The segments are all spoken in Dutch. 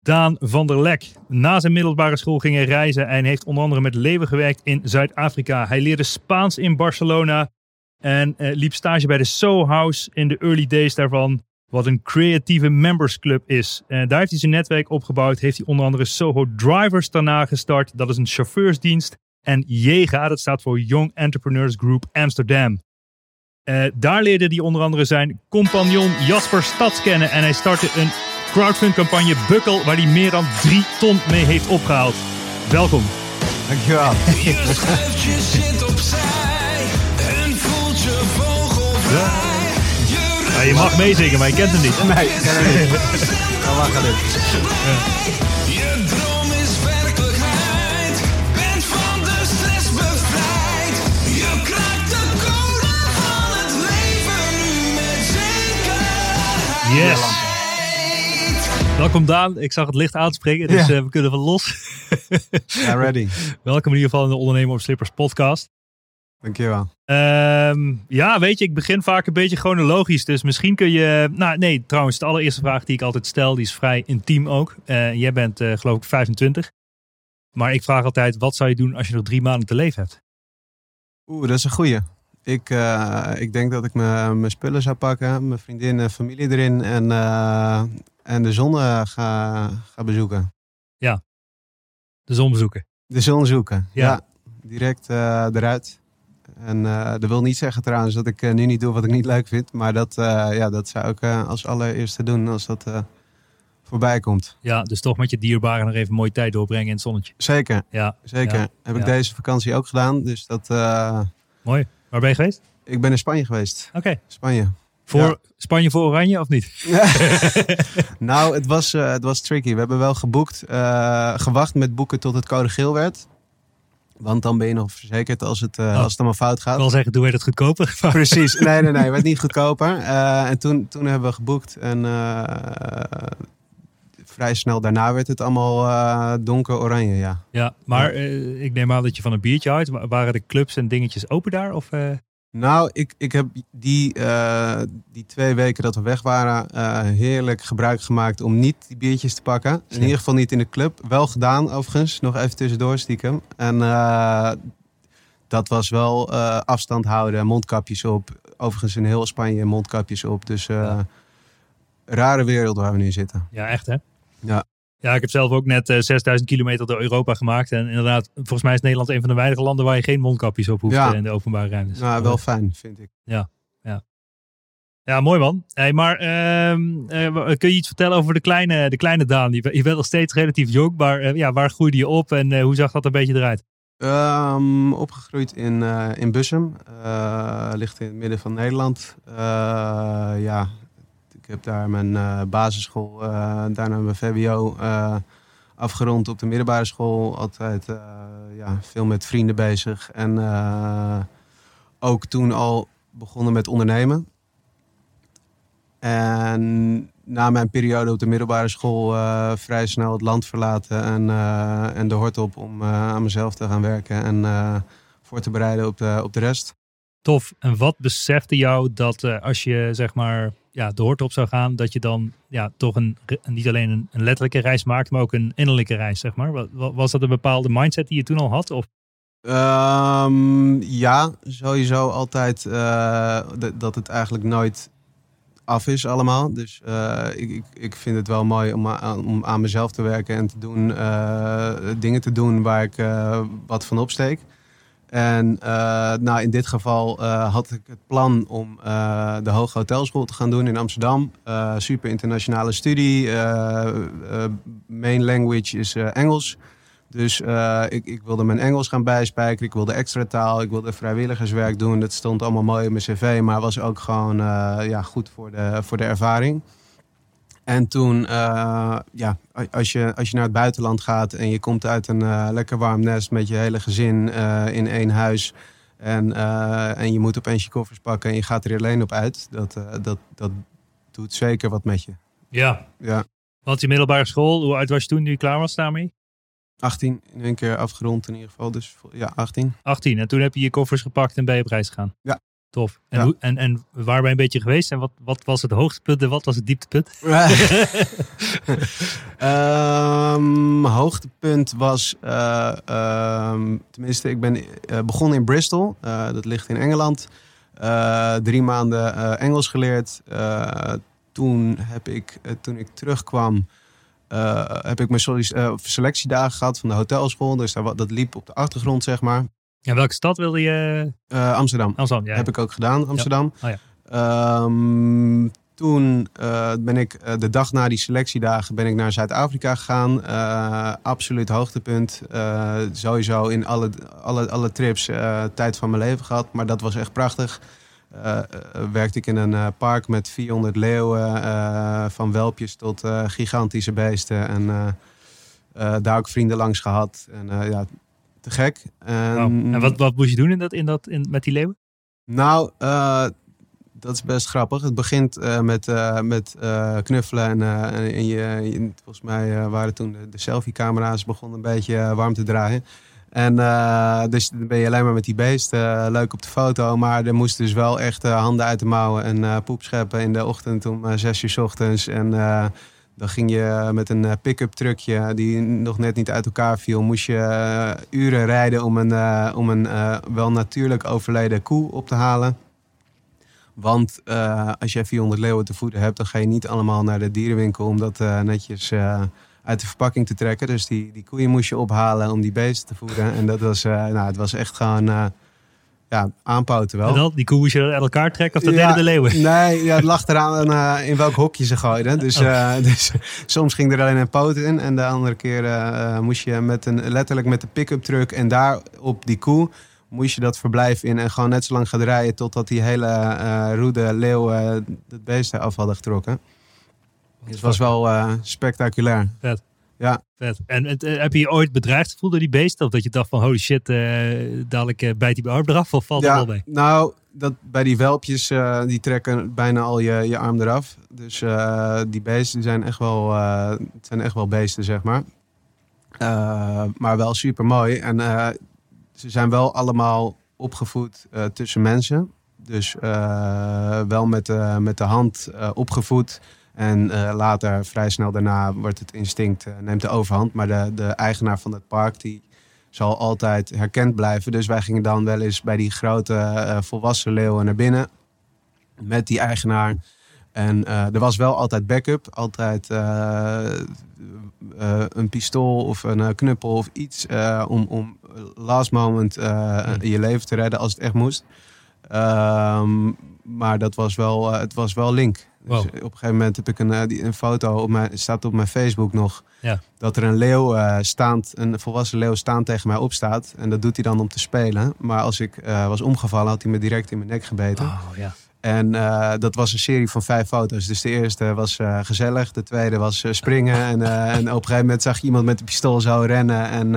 Daan van der Lek. Na zijn middelbare school ging hij reizen en heeft onder andere met Leeuwen gewerkt in Zuid-Afrika. Hij leerde Spaans in Barcelona en eh, liep stage bij de Soho House in de early days daarvan. Wat een creatieve members club is. Uh, daar heeft hij zijn netwerk opgebouwd. Heeft hij onder andere Soho Drivers daarna gestart. Dat is een chauffeursdienst. En JEGA, dat staat voor Young Entrepreneurs Group Amsterdam. Uh, daar leerde hij onder andere zijn compagnon Jasper Stads kennen. En hij startte een crowdfund-campagne Bukkel, waar hij meer dan 3 ton mee heeft opgehaald. Welkom. Dankjewel. Je schuift je zit opzij en voelt je vogelvrij. Je Ja, je mag meezingen, maar je kent hem niet. Nee, ik ken hem niet. Dan lachen dit. Je droom is werkelijkheid. Bent van de stress bevrijd. Je kraakt de code van het leven nu met zekerheid. Yes. Welkom Daan. Ik zag het licht aanspringen, dus Ja. eh, we kunnen van los. Ja, ready. Welkom in ieder geval in de Ondernemer op Slippers podcast. Dankjewel. Ehm, ja, weet je, ik begin vaak een beetje chronologisch. Dus misschien kun je... Nou, nee, trouwens, de allereerste vraag die ik altijd stel, die is vrij intiem ook. Eh, jij bent, eh, geloof ik, 25. Maar ik vraag altijd, wat zou je doen als je nog drie maanden te leven hebt? Oeh, dat is een goeie. Ik, ik denk dat ik mijn mijn spullen zou pakken, mijn vriendin en familie erin en, en de zon eh, ga, ga bezoeken. De zon bezoeken. De zon zoeken. Ja. Ja, direct eh, eruit. En eh, dat wil niet zeggen trouwens dat ik nu niet doe wat ik niet leuk vind. Maar dat, ja, dat zou ik als allereerste doen als dat voorbij komt. Ja, dus toch met je dierbaren nog even mooie tijd doorbrengen in het zonnetje. Zeker, Ja, zeker. Ja, Heb ik ja. deze vakantie ook gedaan. Dus dat, mooi. Waar ben je geweest? ik ben in Spanje geweest. Oké. Spanje. Voor Ja. Spanje voor Oranje of niet? nou, het was, eh, het was tricky. We hebben wel geboekt, eh, gewacht met boeken tot het code geel werd. Want dan ben je nog verzekerd als het, eh, Oh. als het allemaal fout Ik gaat. wil zeggen, doe je het goedkoper? Precies. Nee, nee, nee. Het werd niet goedkoper. En toen, toen hebben we geboekt. En vrij snel daarna werd het allemaal eh, donker-oranje, ja. Ja, maar ik neem aan dat je van een biertje houdt. Wa- Waren de clubs en dingetjes open daar? Of? Nou, ik, ik heb die, eh, die twee weken dat we weg waren eh, heerlijk gebruik gemaakt om niet die biertjes te pakken. In ieder geval niet in de club. Wel gedaan overigens, nog even tussendoor stiekem. En eh, dat was wel afstand houden, mondkapjes op. Overigens in heel Spanje mondkapjes op. Dus Ja. rare wereld waar we nu zitten. Ja, echt hè? Ja. Ja, ik heb zelf ook net eh, 6000 kilometer door Europa gemaakt. En inderdaad, volgens mij is Nederland een van de weinige landen waar je geen mondkapjes op hoeft Ja. eh, in de openbare ruimtes. Nou, wel fijn, vind ik. Ja, mooi man. Hey, maar ehm, eh, kun je iets vertellen over de kleine, de kleine Daan? Je, bent- je bent nog steeds relatief jong, maar eh, ja, waar groeide je op en eh, hoe zag dat een beetje eruit? Ehm, opgegroeid in, eh, in Bussum. Eh, ligt in het midden van Nederland. Eh, ja, heb daar mijn eh, basisschool, eh, daarna mijn VWO eh, afgerond op de middelbare school. Altijd ja, veel met vrienden bezig. En ook toen al begonnen met ondernemen. En na mijn periode op de middelbare school vrij snel het land verlaten en, en de hort op om aan mezelf te gaan werken en voor te bereiden op de, op de rest. Tof. En wat besefte jou dat als je zeg maar ja, de hoort op zou gaan, dat je dan ja, toch een, niet alleen een, letterlijke reis maakt, maar ook een innerlijke reis, zeg maar. Wa- wa- Was dat een bepaalde mindset die je toen al had? Of Ehm, ja, sowieso altijd eh, dat het eigenlijk nooit af is allemaal. Dus eh, ik, ik, vind het wel mooi om, a- om aan mezelf te werken en te doen, eh, dingen te doen waar ik wat van opsteek. En eh, nou, in dit geval eh, had ik het plan om eh, de Hoge Hotelschool te gaan doen in Amsterdam. Super internationale studie. main language is Engels. Dus ik, ik wilde mijn Engels gaan bijspijkeren. Ik wilde extra taal. Ik wilde vrijwilligerswerk doen. Dat stond allemaal mooi op mijn cv. Maar was ook gewoon ja, goed voor de, voor de ervaring. En toen, eh, ja, als je, als je naar het buitenland gaat en je komt uit een eh, lekker warm nest met je hele gezin eh, in één huis. En, en je moet opeens je koffers pakken en je gaat er alleen op uit. Dat, dat, dat doet zeker wat met je. ja, Ja, wat je middelbare school, hoe oud was je toen nu je klaar was daarmee? 18 in één keer afgerond in ieder geval. Dus ja, 18. 18. En toen heb je je koffers gepakt en ben je op reis gegaan. Ja. Tof. En, Ja. hoe, en, en waar ben je een beetje geweest? En wat, wat was het hoogtepunt en wat was het dieptepunt? Ehm, hoogtepunt was, eh, ehm, tenminste, ik ben eh, begonnen in Bristol. Eh, dat ligt in Engeland. Drie maanden Engels geleerd. Toen heb ik, toen ik terugkwam, heb ik mijn selectiedagen gehad van de hotelschool. Dus daar, dat liep op de achtergrond, zeg maar. En welke stad wilde je? Eh, Amsterdam. Amsterdam. Ja. Heb ik ook gedaan, Amsterdam. Oh ja. Ehm, toen eh, ben ik eh, de dag na die selectiedagen ben ik naar Zuid-Afrika gegaan. Absoluut hoogtepunt. Sowieso in alle, alle, alle trips tijd van mijn leven gehad. Maar dat was echt prachtig. Werkte ik in een park met 400 leeuwen. van welpjes tot gigantische beesten. En daar ook vrienden langs gehad. En ja, te gek. En, Wauw. En wat, wat moest je doen in dat, in dat, in, met die leeuwen? nou, eh, dat is best grappig. Het begint eh, met, eh, met knuffelen. En, en, je, je- volgens mij waren toen de, de selfie-camera's begonnen een beetje warm te draaien. En dus dan ben je alleen maar met die beest leuk op de foto. Maar er moesten dus wel echt handen uit de mouwen en poep scheppen in de ochtend om zes uur 's ochtends. En dan ging je met een eh, pick-up truckje die nog net niet uit elkaar viel. Moest je eh, uren rijden om een, eh, om een wel natuurlijk overleden koe op te halen. Want als jij 400 leeuwen te voeden hebt, dan ga je niet allemaal naar de dierenwinkel om dat netjes uit de verpakking te trekken. Dus die, die koeien moest je ophalen om die beesten te voeden. En dat was, nou, het was echt gewoon ja, aanpoten wel. En dan, die koe moest je uit elkaar trekken of dat Ja, deden de leeuwen? Nee, ja, het lag eraan eh, in welk hokje ze gooiden. Dus, eh, dus soms ging er alleen een poot in. En de andere keer eh, moest je met een, letterlijk met de pick-up truck en daar op die koe moest je dat verblijf in en gewoon net zo lang gaan rijden totdat die hele roede leeuw het beest af hadden getrokken. Dus het was wel spectaculair. Vet. Ja. Vet. En het, eh, heb je je ooit bedreigd gevoeld door die beesten? Of dat je dacht van holy shit, eh, dadelijk eh, bijt die arm eraf of valt het wel mee? Nou, dat, bij die welpjes, die trekken bijna al je, je arm eraf. Dus die beesten die zijn, echt wel, het zijn echt wel beesten, zeg maar. Maar wel super mooi. En ze zijn wel allemaal opgevoed tussen mensen. Dus wel met, de met de hand opgevoed. En eh, later, vrij snel daarna, wordt het instinct, eh, neemt de overhand. Maar de, de eigenaar van het park, die zal altijd herkend blijven. Dus wij gingen dan wel eens bij die grote eh, volwassen leeuwen naar binnen. Met die eigenaar. En er was wel altijd backup. Altijd een pistool of een knuppel of iets. om, om last moment je leven te redden als het echt moest. Ehm, maar dat was wel, het was wel link. Dus op een gegeven moment heb ik een, eh, een foto, op mijn, staat op mijn Facebook nog. Ja. Dat er een leeuw eh, staand, een volwassen leeuw staand tegen mij opstaat. En dat doet hij dan om te spelen. Maar als ik eh, was omgevallen, had hij me direct in mijn nek gebeten. Oh ja. En dat was een serie van vijf foto's. Dus de eerste was gezellig, de tweede was springen. en, en op een gegeven moment zag je iemand met een pistool zo rennen. En,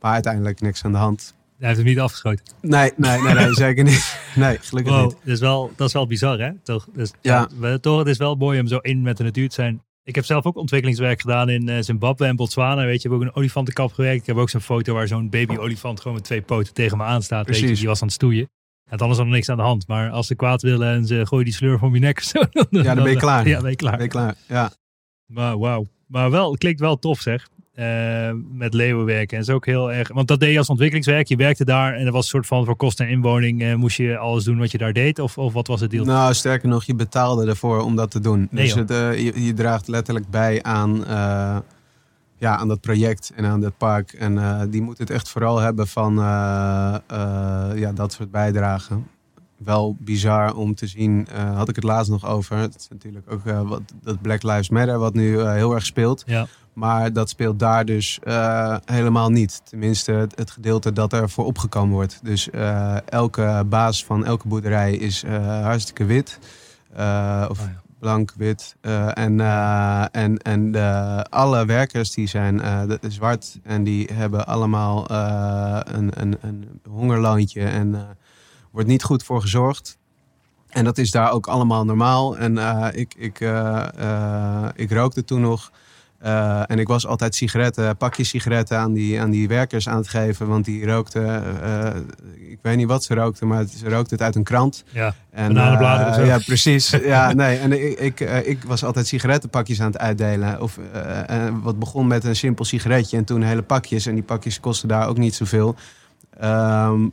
maar uiteindelijk niks aan de hand. Hij heeft hem niet afgeschoten. Nee, nee, nee, nee zeker niet. Nee, gelukkig Wow, niet. dat is, wel, dat is wel bizar hè? Toch, dus, Ja. we- toch, het is wel mooi om zo in met de natuur te zijn. Ik heb zelf ook ontwikkelingswerk gedaan in eh, Zimbabwe en Botswana. Weet je, ik heb ook een olifantenkamp gewerkt. Ik heb ook zo'n foto waar zo'n baby olifant gewoon met twee poten tegen me aanstaat. Weet je, Precies. die was aan het stoeien. Ja, dan is er nog niks aan de hand. Maar als ze kwaad willen en ze gooien die sleur om je nek of zo. Dan, Ja, dan ben je klaar. Ja, ben je klaar. Ben je klaar? Ja. Maar wauw. Maar wel, het klinkt wel tof zeg. Eh, met leeuwen werken. En dat is ook heel erg. Want dat deed je als ontwikkelingswerk. Je werkte daar en er was een soort van voor kosten en inwoning. eh, moest je alles doen wat je daar deed? Of, of wat was het deal? Nou, sterker nog, je betaalde ervoor om dat te doen. Nee, dus het, eh, je, je draagt letterlijk bij aan, ja, aan dat project en aan dat park. En die moet het echt vooral hebben van ja, dat soort bijdragen. Wel bizar om te zien, eh, had ik het laatst nog over. Het is natuurlijk ook eh, wat, dat Black Lives Matter, wat nu eh, heel erg speelt. Ja. Maar dat speelt daar dus helemaal niet. Tenminste, het, het gedeelte dat er voor opgekomen wordt. Dus elke baas van elke boerderij is hartstikke wit. Of Oh ja. blank, wit. En en, en de, alle werkers die zijn de- zwart. En die hebben allemaal een, een, een hongerloontje. En wordt niet goed voor gezorgd. En dat is daar ook allemaal normaal. En eh, ik, ik, eh, eh, ik rookte toen nog. En ik was altijd sigaretten, pakjes sigaretten aan die, aan die werkers aan het geven. Want die rookten, ik weet niet wat ze rookten, maar ze rookten het uit een krant. Ja. En, of zo. Ja, precies. ja, nee. En ik, ik, ik was altijd sigarettenpakjes aan het uitdelen. Of, wat begon met een simpel sigaretje en toen hele pakjes. En die pakjes kosten daar ook niet zoveel. Ehm,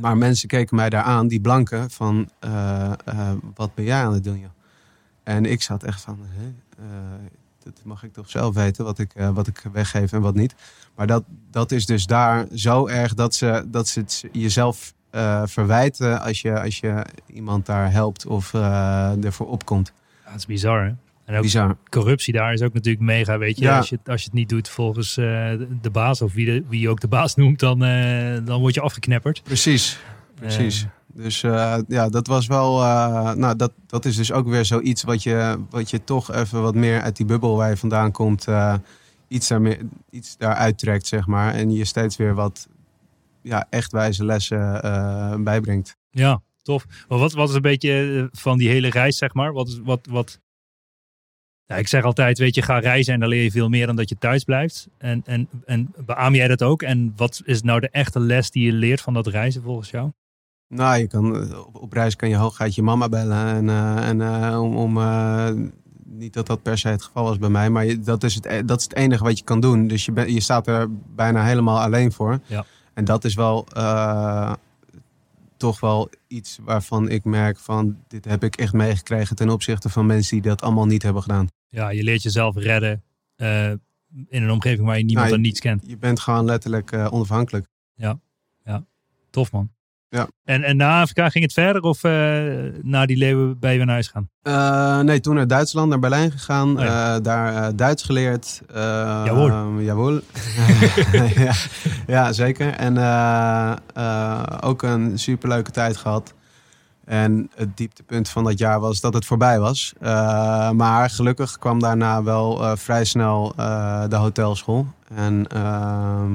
maar mensen keken mij daar aan, die blanken, van eh, eh, wat ben jij aan het doen, joh? En ik zat echt van, hè? Eh, dat mag ik toch zelf weten, wat ik, wat ik weggeef en wat niet. Maar dat, dat is dus daar zo erg dat ze, dat ze het jezelf verwijten als je, als je iemand daar helpt of ervoor opkomt. Het is bizar hè. En ook Bizar. corruptie daar is ook natuurlijk mega, weet je. Ja. Als, je het- als je het niet doet volgens eh, de- baas of wie, de, wie je ook de baas noemt, dan, eh, dan word je afgeknepperd. Precies, precies. Eh, Dus eh, ja, dat was wel. nou, dat, dat is dus ook weer zoiets wat je, wat je toch even wat meer uit die bubbel waar je vandaan komt. iets, daar iets daaruit trekt, zeg maar. En je steeds weer wat ja, echt wijze lessen bijbrengt. Ja, tof. Maar wat, wat is een beetje van die hele reis, zeg maar? Wat wat. wat... Ja, ik zeg altijd, weet je, ga reizen en dan leer je veel meer dan dat je thuis blijft. En, en, en beaam jij dat ook? En wat is nou de echte les die je leert van dat reizen volgens jou? Nou, je kan, eh, op, op reis kan je hooguit je mama bellen. En, eh, en eh, om. om niet dat dat per se het geval was bij mij, maar je, dat, is het, e- dat is het enige wat je kan doen. Dus je, ben, je staat er bijna helemaal alleen voor. Ja. En dat is wel toch wel iets waarvan ik merk van dit heb ik echt meegekregen ten opzichte van mensen die dat allemaal niet hebben gedaan. Ja, je leert jezelf redden eh, in een omgeving waar je niemand Nou, en niets kent. Je bent gewoon letterlijk eh, onafhankelijk. Tof man. Ja. En, en na Afrika ging het verder of eh, na die leeuwen ben je weer naar huis gaan? Nee, toen naar Duitsland, naar Berlijn gegaan. Oh ja. daar Duits geleerd. Uh, Jawohl. jawohl. ja, ja, zeker. En ook een superleuke tijd gehad. En het dieptepunt van dat jaar was dat het voorbij was. Eh, maar gelukkig kwam daarna wel eh, vrij snel eh, de hotelschool. En ehm,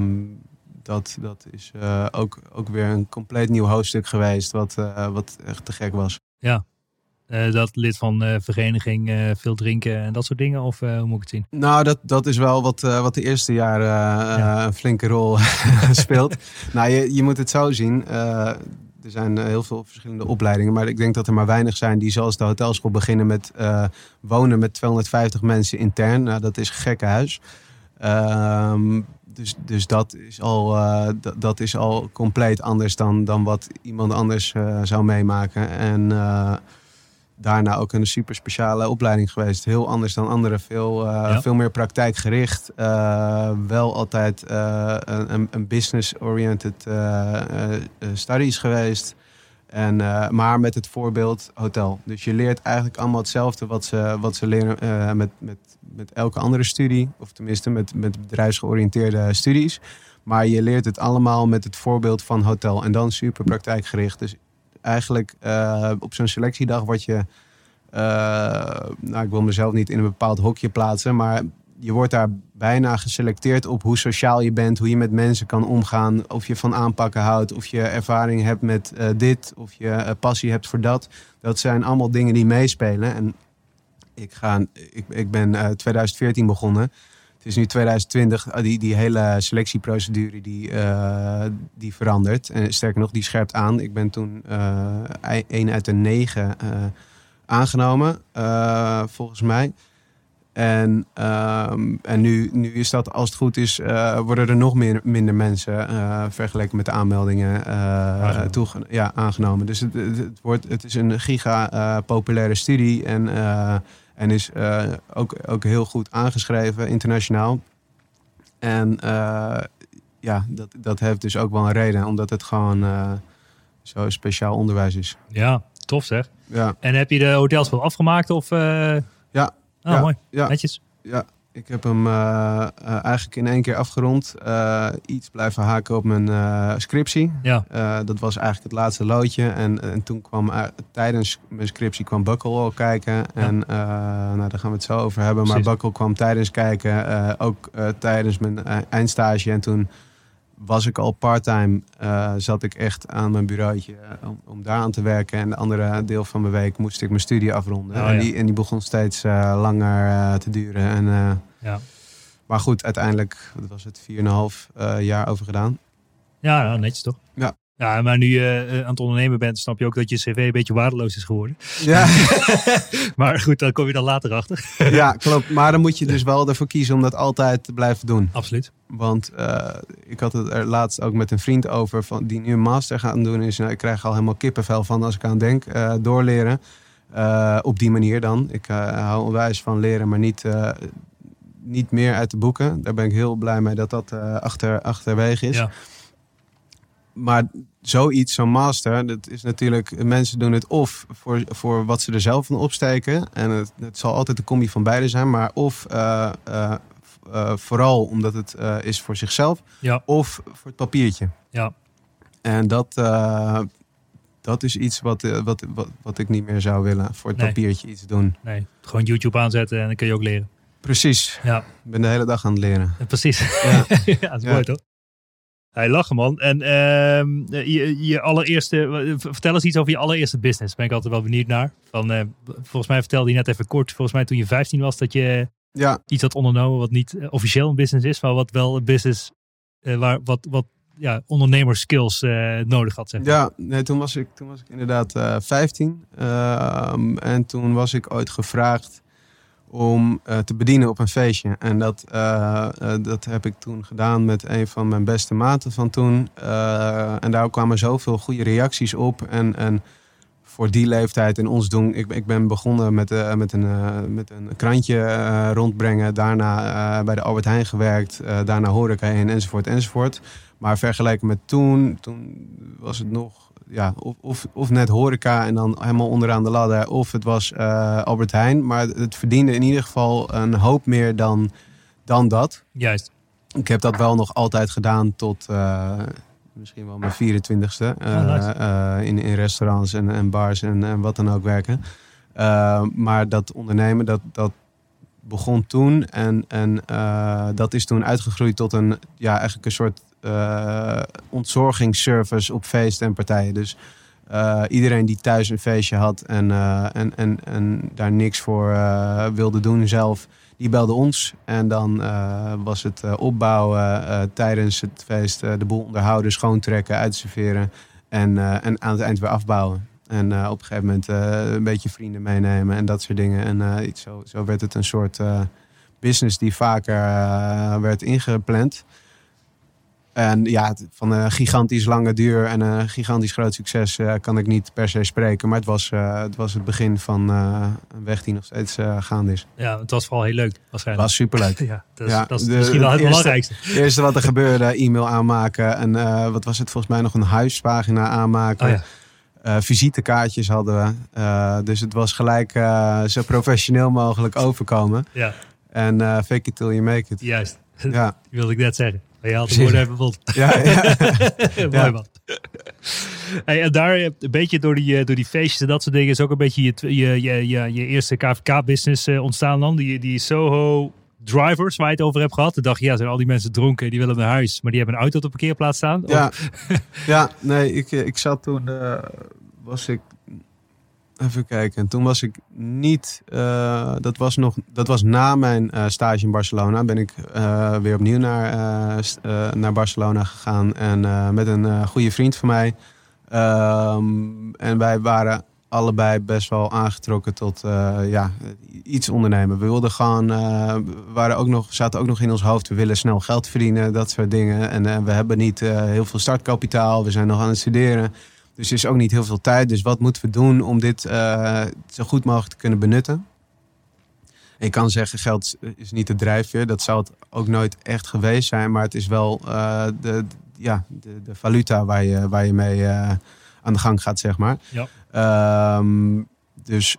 dat, dat is ook, ook weer een compleet nieuw hoofdstuk geweest. Wat, wat echt te gek was. Eh, dat lid van eh vereniging, veel drinken en dat soort dingen? Of hoe moet ik het zien? Nou, dat, dat is wel wat, wat de eerste jaren Ja. een flinke rol speelt. nou, je, je moet het zo zien. Er zijn eh, heel veel verschillende opleidingen. Maar ik denk dat er maar weinig zijn die zoals de hotelschool beginnen met eh, wonen met 250 mensen intern. Nou, dat is gekke huis. Ehm, dus, dus dat is al, eh, dat, is al compleet anders dan, dan wat iemand anders zou meemaken. En daarna ook een super speciale opleiding geweest. Heel anders dan anderen. Veel, eh, Ja. veel meer praktijkgericht. Eh, wel altijd eh, een, een- business-oriented studies geweest. En, maar met het voorbeeld hotel. Dus je leert eigenlijk allemaal hetzelfde wat ze, wat ze leren met, met, met elke andere studie. Of tenminste met, met bedrijfsgeoriënteerde studies. Maar je leert het allemaal met het voorbeeld van hotel. En dan super praktijkgericht. Dus eigenlijk eh, op zo'n selectiedag word je... eh, nou, ik wil mezelf niet in een bepaald hokje plaatsen. Maar je wordt daar bijna geselecteerd op hoe sociaal je bent. Hoe je met mensen kan omgaan. Of je van aanpakken houdt. Of je ervaring hebt met eh, dit. Of je passie hebt voor dat. Dat zijn allemaal dingen die meespelen. En ik, ga, ik, ik ben eh 2014 begonnen. Het is nu 2020, ah, die, die hele selectieprocedure die, eh, die verandert. En sterker nog, die scherpt aan. Ik ben toen eh één uit de negen eh, aangenomen, volgens mij. En, ehm, en nu, nu is dat, als het goed is, worden er nog meer, minder mensen vergeleken met de aanmeldingen Aangenomen. toege- ja, aangenomen. Dus het, het, het wordt, het is een giga eh, populaire studie en, en is eh, ook, ook heel goed aangeschreven internationaal. En eh, ja, dat, dat heeft dus ook wel een reden, omdat het gewoon eh, zo speciaal onderwijs is. Ja, tof zeg. Ja, En heb je de hotels wel afgemaakt? Of? Ja. Oh, Ja. mooi. ja. Netjes. Ik heb hem eh, eh, eigenlijk in één keer afgerond. Eh, iets blijven haken op mijn scriptie. Ja. Dat was eigenlijk het laatste loodje. En, en toen kwam tijdens mijn scriptie kwam Buckle al kijken. En nou, daar gaan we het zo over hebben. Maar. Buckle kwam tijdens kijken. ook tijdens mijn eindstage. En toen was ik al parttime. eh, zat ik echt aan mijn bureautje eh, om, om daar aan te werken. En de andere deel van mijn week moest ik mijn studie afronden. Oh, en, die, en die begon steeds eh, langer te duren. En, Ja. maar goed, uiteindelijk wat was het 4,5 eh jaar over gedaan. Ja, nou, netjes toch? Ja. Ja, maar nu je eh, aan het ondernemen bent, snap je ook dat je cv een beetje waardeloos is geworden. Ja, Maar goed, daar kom je dan later achter. ja, klopt. Maar dan moet je dus wel ervoor kiezen om dat altijd te blijven doen. Absoluut. Want eh, ik had het er laatst ook met een vriend over van, die nu een master gaat doen. Is, nou, ik krijg al helemaal kippenvel van als ik aan denk. eh, doorleren. Op die manier dan. Ik hou onwijs van leren, maar niet, niet meer uit de boeken. Daar ben ik heel blij mee dat dat achter, achterwege is. Ja. Maar zoiets, zo'n master, dat is natuurlijk, mensen doen het of voor, voor wat ze er zelf van opsteken. En het, het zal altijd een combi van beide zijn, maar of eh, eh, eh, vooral omdat het is voor zichzelf, Ja. of voor het papiertje. Ja. En dat, dat is iets wat, wat, wat, wat ik niet meer zou willen, voor het Nee. papiertje iets doen. Nee, gewoon YouTube aanzetten en dan kun je ook leren. Precies, Ja, ik ben de hele dag aan het leren. precies. Ja. ja, dat is Ja. mooi toch? Hij lachen man. En ehm, je, je allereerste, vertel eens iets over je allereerste business. Ben ik altijd wel benieuwd naar. Van, eh, volgens mij vertelde je net even kort, volgens mij toen je 15 was, dat je Ja, iets had ondernomen wat niet eh, officieel een business is, maar wat wel een business, eh, waar, wat, wat ja, ondernemerskills eh nodig had. Zeg. maar. Ja, nee, toen, was ik, toen was ik inderdaad eh 15. Ehm, en toen was ik ooit gevraagd om eh, te bedienen op een feestje. En dat, eh, eh, dat heb ik toen gedaan met een van mijn beste maten van toen. En daar kwamen zoveel goede reacties op. En, en voor die leeftijd en ons doen... Ik, ik ben begonnen met, met, een, met een krantje rondbrengen. Daarna bij de Albert Heijn gewerkt. daarna horeca heen, enzovoort, enzovoort. Maar vergeleken met toen, toen was het nog ja, of, of, of net horeca en dan helemaal onderaan de ladder. Of het was eh, Albert Heijn. Maar het verdiende in ieder geval een hoop meer dan, dan dat. Juist. Ik heb dat wel nog altijd gedaan tot eh, misschien wel mijn 24ste. eh, Oh, nice. eh, in, in restaurants en, en bars en, en wat dan ook werken. Maar dat ondernemen, dat, dat begon toen. En, en dat is toen uitgegroeid tot een, ja, eigenlijk een soort eh, ontzorgingsservice op feesten en partijen. Dus eh, iedereen die thuis een feestje had en, eh, en, en, en daar niks voor wilde doen zelf, die belde ons. En dan was het opbouwen tijdens het feest, de boel onderhouden, schoontrekken, uitserveren en, en aan het eind weer afbouwen. En op een gegeven moment een beetje vrienden meenemen en dat soort dingen. En iets zo, zo werd het een soort business die vaker werd ingepland. En ja, het- van een gigantisch lange duur en een gigantisch groot succes eh, kan ik niet per se spreken. Maar het was, eh, het, was het begin van eh, een weg die nog steeds gaande is. Ja, het was vooral heel leuk Het waarschijnlijk. was superleuk. Ja, dat is, Ja, dat is de- misschien wel het het eerste- belangrijkste. Het eerste wat er gebeurde, e-mail aanmaken. En wat was het volgens mij nog een huispagina aanmaken. Oh ja. Visitekaartjes hadden we. Dus het was gelijk zo professioneel mogelijk overkomen. Ja, En fake it till you make it. juist. Ja, wilde ik net zeggen. Je had de woorden ja, ja. Mooi Ja. man. Hey, en daar eh, een beetje door die, eh, door die feestjes en dat soort dingen is ook een beetje je, je, je, je, je eerste KVK-business ontstaan dan. Die, die Soho drivers waar je het over hebt gehad. Toen dacht je, ja, zijn al die mensen dronken, die willen naar huis. Maar die hebben een auto op de parkeerplaats staan. Ja, ja nee, ik, ik zat toen, eh, was ik Even kijken. Toen was ik niet. eh, dat, was nog, dat was na mijn eh, stage in Barcelona. Ben ik eh, weer opnieuw naar, naar Barcelona gegaan. En met een goede vriend van mij. Ehm, en wij waren allebei best wel aangetrokken tot ja, iets ondernemen. We wilden gewoon. waren ook nog, zaten ook nog in ons hoofd. We willen snel geld verdienen, dat soort dingen. En we hebben niet heel veel startkapitaal. We zijn nog aan het studeren. Dus er is ook niet heel veel tijd. Dus wat moeten we doen om dit eh, zo goed mogelijk te kunnen benutten? Ik kan zeggen, geld is niet de drijfveer. Dat zou het ook nooit echt geweest zijn. Maar het is wel eh, de, ja, de, de valuta waar je, waar je mee eh, aan de gang gaat, zeg maar. Ja. Ehm, dus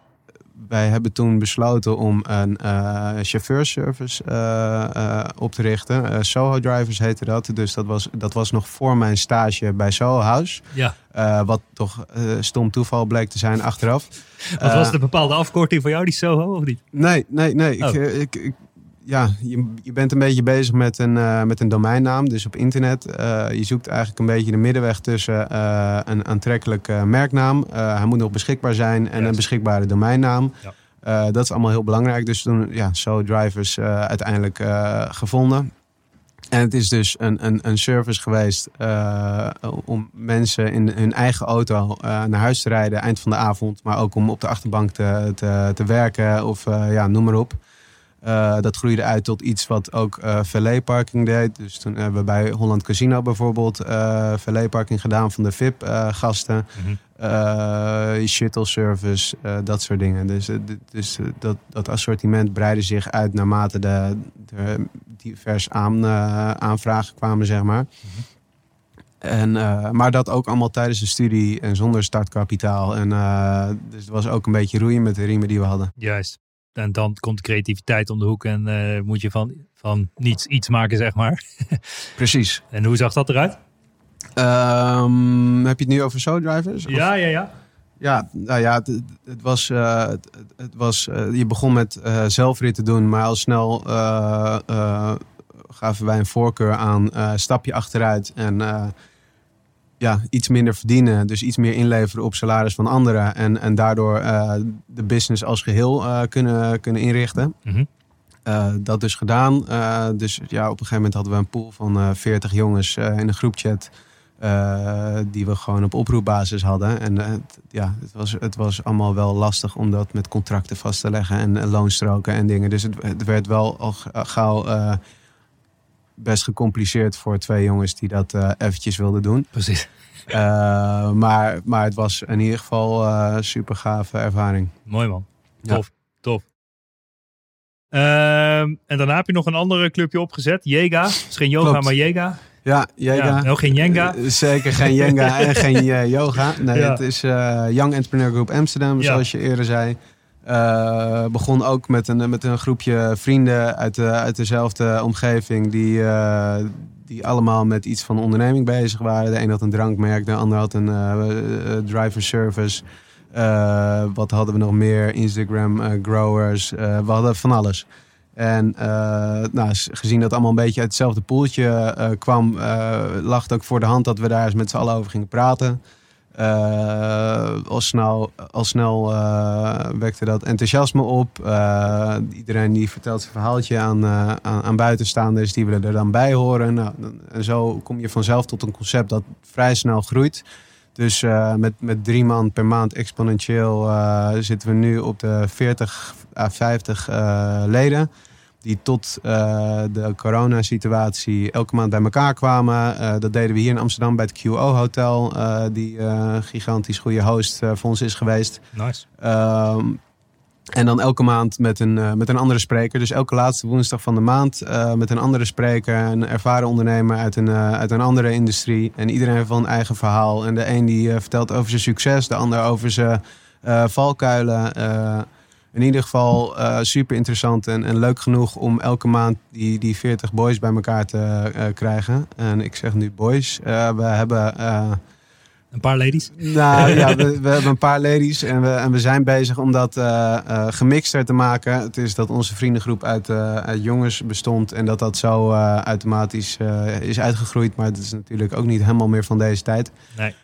wij hebben toen besloten om een eh chauffeurservice eh, eh, op te richten. Soho Drivers heette dat. Dus dat was, dat was nog voor mijn stage bij Soho House. Ja. Wat toch stom toeval bleek te zijn achteraf. Wat was de bepaalde afkorting voor jou, die Soho, of niet? Nee, nee, nee. Ik, Oh. ik, ik- ja, je, je bent een beetje bezig met een, eh, met een domeinnaam. Dus op internet. eh, je zoekt eigenlijk een beetje de middenweg tussen eh, een aantrekkelijke merknaam. Hij moet nog beschikbaar zijn. En een beschikbare domeinnaam. Ja. Dat is allemaal heel belangrijk. Dus toen, ja, So Drivers uiteindelijk gevonden. En het is dus een, een, een service geweest om mensen in hun eigen auto naar huis te rijden eind van de avond. Maar ook om op de achterbank te, te, te werken of ja, noem maar op. Eh, dat groeide uit tot iets wat ook eh valet parking deed. Dus toen hebben we bij Holland Casino bijvoorbeeld eh valet parking gedaan van de VIP-gasten. Mhm. Shuttle service, dat soort dingen. Dus, dus dat, dat assortiment breidde zich uit naarmate de, de divers aan, aanvragen kwamen, zeg maar. En, eh, maar dat ook allemaal tijdens de studie en zonder startkapitaal. En, dus het was ook een beetje roeien met de riemen die we hadden. Juist. En dan komt de creativiteit om de hoek en eh, moet je van, van niets iets maken, zeg maar. Precies. En hoe zag dat eruit? Ehm, heb je het nu over Drivers? Ja, ja, ja. Ja, nou ja, het, het was, eh, het, het- was eh, je begon met eh zelfritten doen, maar al snel gaven wij een voorkeur aan stapje achteruit en ja, iets minder verdienen, dus iets meer inleveren op salaris van anderen en, en daardoor eh, de business als geheel eh, kunnen, kunnen inrichten. Mhm. Eh, dat dus gedaan. Dus ja, op een gegeven moment hadden we een pool van eh 40 jongens in een groepchat. die we gewoon op oproepbasis hadden. En het, ja, het was, het was allemaal wel lastig om dat met contracten vast te leggen en loonstroken en dingen. Dus het, het werd wel al gauw best gecompliceerd voor twee jongens die dat eh eventjes wilden doen. Precies. Eh, maar, maar het was in ieder geval een super gave ervaring. Mooi man. Ja. Tof, tof. Ehm, en daarna heb je nog een andere clubje opgezet. Jega. Het is geen yoga, Klopt. maar Jega. Ja, Jega. Ja, nou, geen Jenga. Zeker geen Jenga en geen yoga. Nee, Ja. het is Young Entrepreneur Group Amsterdam, zoals je eerder zei. Eh, begon ook met een, met een groepje vrienden uit, de, uit dezelfde omgeving... Die, eh, die allemaal met iets van onderneming bezig waren. De een had een drankmerk, de ander had een eh, driver service. Wat hadden we nog meer? Instagram growers. We hadden van alles. En nou, gezien dat allemaal een beetje uit hetzelfde poeltje kwam, lag het ook voor de hand dat we daar eens met z'n allen over gingen praten. Eh, al snel, al snel eh, wekte dat enthousiasme op. Eh, iedereen die vertelt zijn verhaaltje aan, aan, aan buitenstaanders, die willen er dan bij horen. Nou, en zo kom je vanzelf tot een concept dat vrij snel groeit. Dus met, met drie man per maand exponentieel zitten we nu op de 40 à 50 eh, leden. Die tot eh, de coronasituatie elke maand bij elkaar kwamen. Eh, dat deden we hier in Amsterdam bij het QO Hotel. eh, die gigantisch goede host voor ons is geweest. Nice. Ehm, en dan elke maand met een, met een andere spreker. Dus elke laatste woensdag van de maand met een andere spreker. Een ervaren ondernemer uit een, uit een andere industrie. En iedereen heeft wel een eigen verhaal. En de een die vertelt over zijn succes. De ander over zijn valkuilen. In ieder geval eh, super interessant en, en leuk genoeg om elke maand die, die 40 boys bij elkaar te eh, krijgen. En ik zeg nu boys. Eh, we hebben... Een paar ladies. nou ja, we, we hebben een paar ladies en we, en we zijn bezig om dat gemixter te maken. Het is dat onze vriendengroep uit, uit jongens bestond en dat dat zo automatisch is uitgegroeid. Maar het is natuurlijk ook niet helemaal meer van deze tijd. Nee.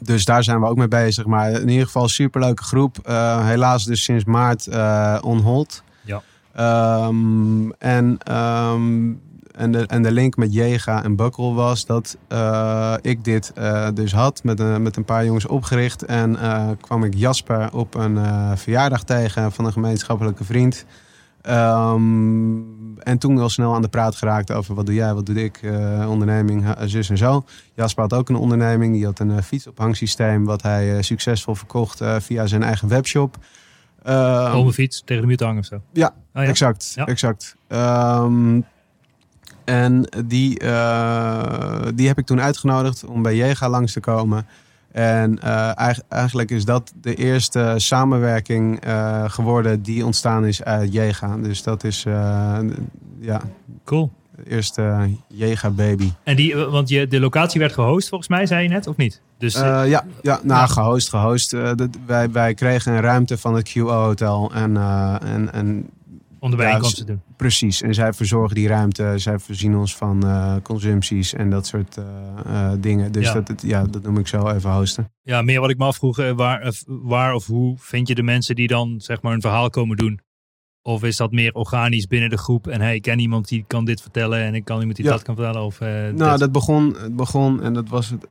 Dus daar zijn we ook mee bezig. Maar in ieder geval superleuke groep. Eh, helaas dus sinds maart eh on hold. Ja. Ehm, en, ehm, en, de, en de link met Jega en Bukkel was dat eh, ik dit dus had met een, met een paar jongens opgericht. En kwam ik Jasper op een verjaardag tegen van een gemeenschappelijke vriend. Ehm, en toen wel snel aan de praat geraakt over wat doe jij, wat doe ik, eh, onderneming, zus en zo. Jasper had ook een onderneming, die had een uh, fietsophangsysteem wat hij eh, succesvol verkocht eh, via zijn eigen webshop. Ehm, Om een fiets tegen de muur te hangen of zo. Ja, Oh, ja? Exact, Ja. exact. Ehm, en die, eh, die heb ik toen uitgenodigd om bij Jega langs te komen. En eh, eig- eigenlijk is dat de eerste samenwerking eh, geworden die ontstaan is uit Jega. Dus dat is eh, ja, Cool. de eerste Jega baby. En die, want je, de locatie werd gehost volgens mij, zei je net, of niet? Dus ja, ja, nou, Ja. gehost, gehost. Eh, wij, wij kregen een ruimte van het QO Hotel. En, en, en om de te doen. Precies, en zij verzorgen die ruimte. Zij voorzien ons van eh, consumpties en dat soort eh, eh, dingen. Dus Ja. Dat, het- ja, dat noem ik zo even hosten. Ja, meer wat ik me afvroeg, waar, waar of hoe vind je de mensen die dan zeg maar een verhaal komen doen? Of is dat meer organisch binnen de groep en hey, ik ken iemand die kan dit vertellen en ik kan iemand die Ja. dat kan vertellen? Of, nou, dat- dat begon, het begon en dat was het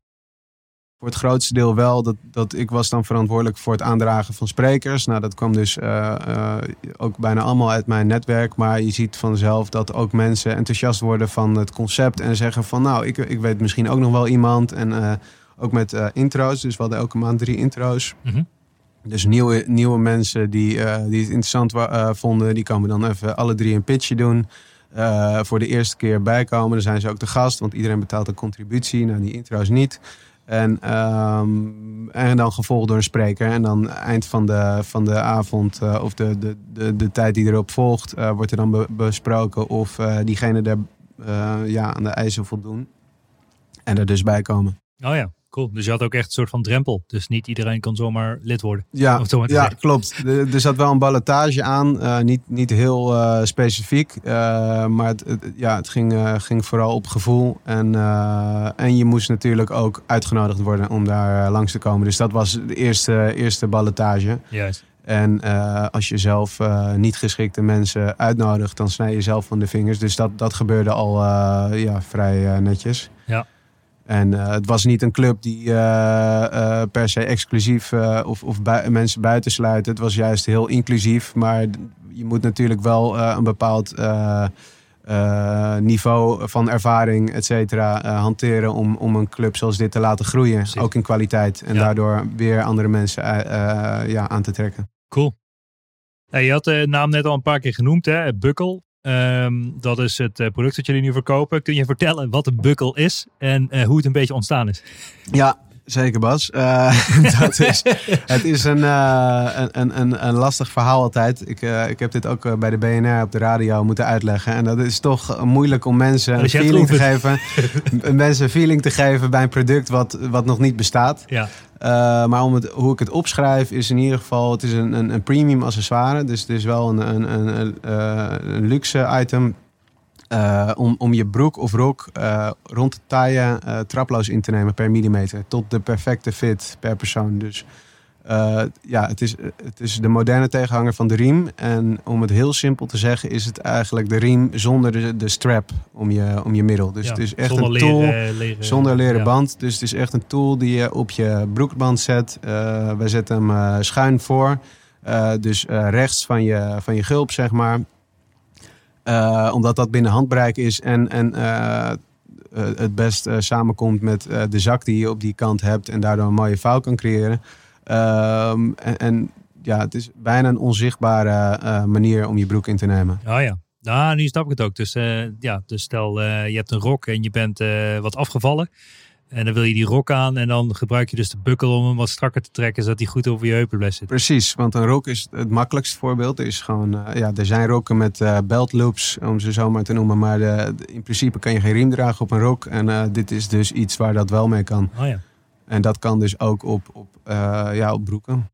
voor het grootste deel wel. Dat, dat ik was dan verantwoordelijk voor het aandragen van sprekers. Nou, dat kwam dus eh, eh, ook bijna allemaal uit mijn netwerk. Maar je ziet vanzelf dat ook mensen enthousiast worden van het concept. En zeggen van nou, ik, ik weet misschien ook nog wel iemand. En eh, ook met intro's. Dus we hadden elke maand drie intro's. Mhm. Dus nieuwe, nieuwe mensen die, die het interessant vonden, die komen dan even alle drie een pitchje doen. Voor de eerste keer bijkomen. Dan zijn ze ook de gast, want iedereen betaalt een contributie. Nou, die intro's niet. En, ehm, en dan gevolgd door een spreker. En dan eind van de, van de avond, eh, of de, de, de, de tijd die erop volgt, eh, wordt er dan be- besproken of eh, diegene eh, ja, aan de eisen voldoen. En er dus bij komen. Oh ja, cool. Dus je had ook echt een soort van drempel. Dus niet iedereen kan zomaar lid worden. Ja, ja klopt. Er, er zat wel een ballotage aan. eh, niet, niet heel eh, specifiek. eh, maar het, het- ja, het ging, ging vooral op gevoel. En, en je moest natuurlijk ook uitgenodigd worden om daar langs te komen. Dus dat was de eerste, eerste ballotage. Juist. En als je zelf niet geschikte mensen uitnodigt, dan snij je zelf van de vingers. Dus dat, dat gebeurde al ja, vrij netjes. Ja. En eh, het was niet een club die eh, eh, per se exclusief of, of bui- mensen buitensluiten. Het was juist heel inclusief. Maar je moet natuurlijk wel een bepaald niveau van ervaring, et cetera, hanteren om, om een club zoals dit te laten groeien. Precies. Ook in kwaliteit. En Ja. daardoor weer andere mensen ja, aan te trekken. Cool. Hey, je had de naam net al een paar keer genoemd, hè? Bukkel. Ehm, dat is het eh, product dat jullie nu verkopen. Kun je vertellen wat een bukkel is en eh, hoe het een beetje ontstaan is? Ja, zeker Bas. Eh, dat is, het is een, eh, een, een, een, een lastig verhaal altijd. Ik, eh, ik heb dit ook bij de BNR op de radio moeten uitleggen. En dat is toch moeilijk om mensen een Dus hebt feeling te geven. mensen een feeling te geven bij een product wat, wat nog niet bestaat. Ja, maar om het, hoe ik het opschrijf is in ieder geval... Het is een, een, een premium accessoire. Dus het is wel een, een, een, een, een luxe item... eh, om, om je broek of rok eh, rond de taille eh, traploos in te nemen per millimeter. Tot de perfecte fit per persoon. Dus ja, het is, het is de moderne tegenhanger van de riem. En om het heel simpel te zeggen, is het eigenlijk de riem zonder de, de strap om je, om je middel. Dus ja. het is echt een tool. leren- Zonder leren ja. band. Dus het is echt een tool die je op je broekband zet. Wij zetten hem schuin voor. Dus rechts van je, van je gulp, zeg maar. Eh, omdat dat binnen handbereik is. En, en eh, eh, het best samenkomt met de zak die je op die kant hebt. En daardoor een mooie vouw kan creëren. Ehm, en, en ja, het is bijna een onzichtbare manier om je broek in te nemen. Oh ja. Nou, nu snap ik het ook. Dus, ja, dus stel je hebt een rok en je bent wat afgevallen. En dan wil je die rok aan en dan gebruik je dus de bukkel om hem wat strakker te trekken, zodat hij goed over je heupen blijft zitten. Precies, want een rok is het makkelijkste voorbeeld. Er, is gewoon, eh, ja, er zijn rokken met eh belt loops, om ze zo maar te noemen. Maar de, in principe kan je geen riem dragen op een rok. En eh, dit is dus iets waar dat wel mee kan. Oh ja. En dat kan dus ook op, op, ja, op broeken.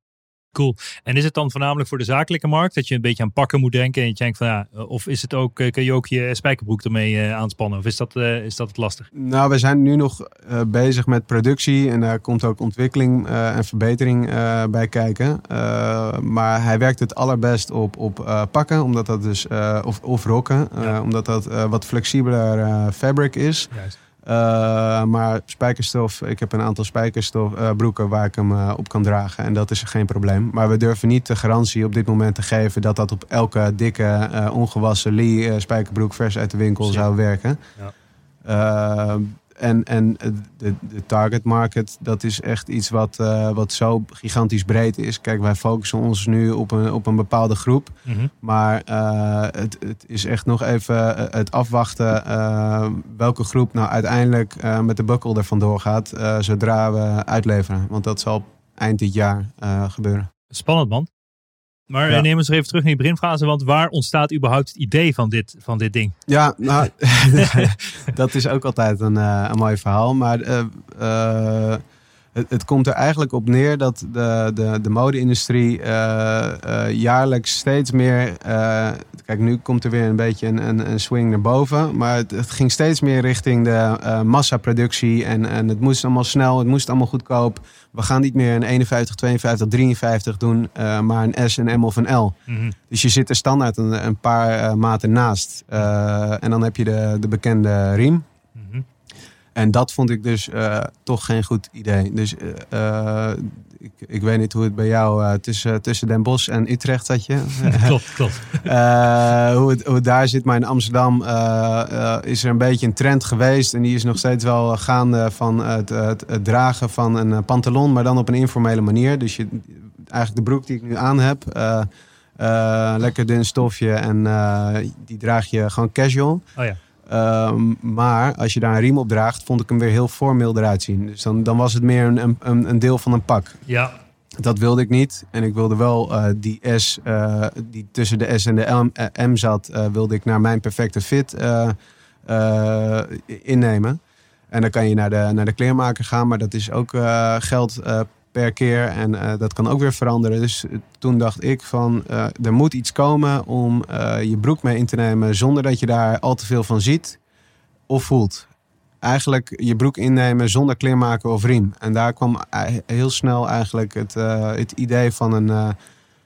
Cool. En is het dan voornamelijk voor de zakelijke markt dat je een beetje aan pakken moet denken en je denkt van ja, of is het ook, eh, kun je ook je spijkerbroek ermee eh, aanspannen of is dat, eh, is dat het lastig? Nou, we zijn nu nog bezig met productie en daar komt ook ontwikkeling en verbetering bij kijken. Maar hij werkt het allerbest op, op pakken, omdat dat dus, of, of rokken, Ja. omdat dat wat flexibeler fabric is. Juist. Eh, maar spijkerstof, ik heb een aantal spijkerstof eh, broeken waar ik hem eh, op kan dragen. En dat is geen probleem. Maar we durven niet de garantie op dit moment te geven dat dat op elke dikke, eh, ongewassen Lee spijkerbroek vers uit de winkel zou werken. Ja. En en de, de target market, dat is echt iets wat, eh, wat zo gigantisch breed is. Kijk, wij focussen ons nu op een, op een bepaalde groep. Mhm. Maar eh, het, het is echt nog even eh, het afwachten welke groep nou uiteindelijk met de bukkel er vandoor gaat. zodra we uitleveren. Want dat zal eind dit jaar gebeuren. Spannend man. Maar Ja. neem ons er even terug naar die beginfase, want waar ontstaat überhaupt het idee van dit, van dit ding? Ja, nou, dat is ook altijd een, eh, een mooi verhaal. Maar eh, eh, het, het komt er eigenlijk op neer dat de, de, de mode-industrie eh, eh, jaarlijks steeds meer. eh, kijk, nu komt er weer een beetje een, een, een swing naar boven. Maar het, het ging steeds meer richting de massaproductie. En, en het moest allemaal snel, het moest allemaal goedkoop. We gaan niet meer een 51, 52, 53 doen, maar een S, een M of een L. Mhm. Dus je zit er standaard een, een paar maten naast. En dan heb je de, de bekende riem. En dat vond ik dus eh, toch geen goed idee. Dus eh, eh, ik, ik weet niet hoe het bij jou tussen, tussen Den Bosch en Utrecht zat je. klopt, klopt. Hoe, het, hoe het daar zit. Maar in Amsterdam is er een beetje een trend geweest. En die is nog steeds wel gaande van het, het, het dragen van een pantalon. Maar dan op een informele manier. Dus je, eigenlijk de broek die ik nu aan heb. lekker dun stofje. En die draag je gewoon casual. Oh ja. Ehm, maar als je daar een riem op draagt, vond ik hem weer heel formeel eruit zien. Dus dan, dan was het meer een, een, een deel van een pak. Ja, Dat wilde ik niet. En ik wilde wel eh, die S, eh, die tussen de S en de M, eh, M zat, wilde ik naar mijn perfecte fit innemen. En dan kan je naar de, naar de kleermaker gaan, maar dat is ook geld per keer. En eh, dat kan ook weer veranderen. Dus eh, toen dacht ik van, eh, er moet iets komen om je broek mee in te nemen zonder dat je daar al te veel van ziet of voelt eigenlijk je broek innemen zonder kleermaker of riem. En daar kwam heel snel eigenlijk het, het idee van een,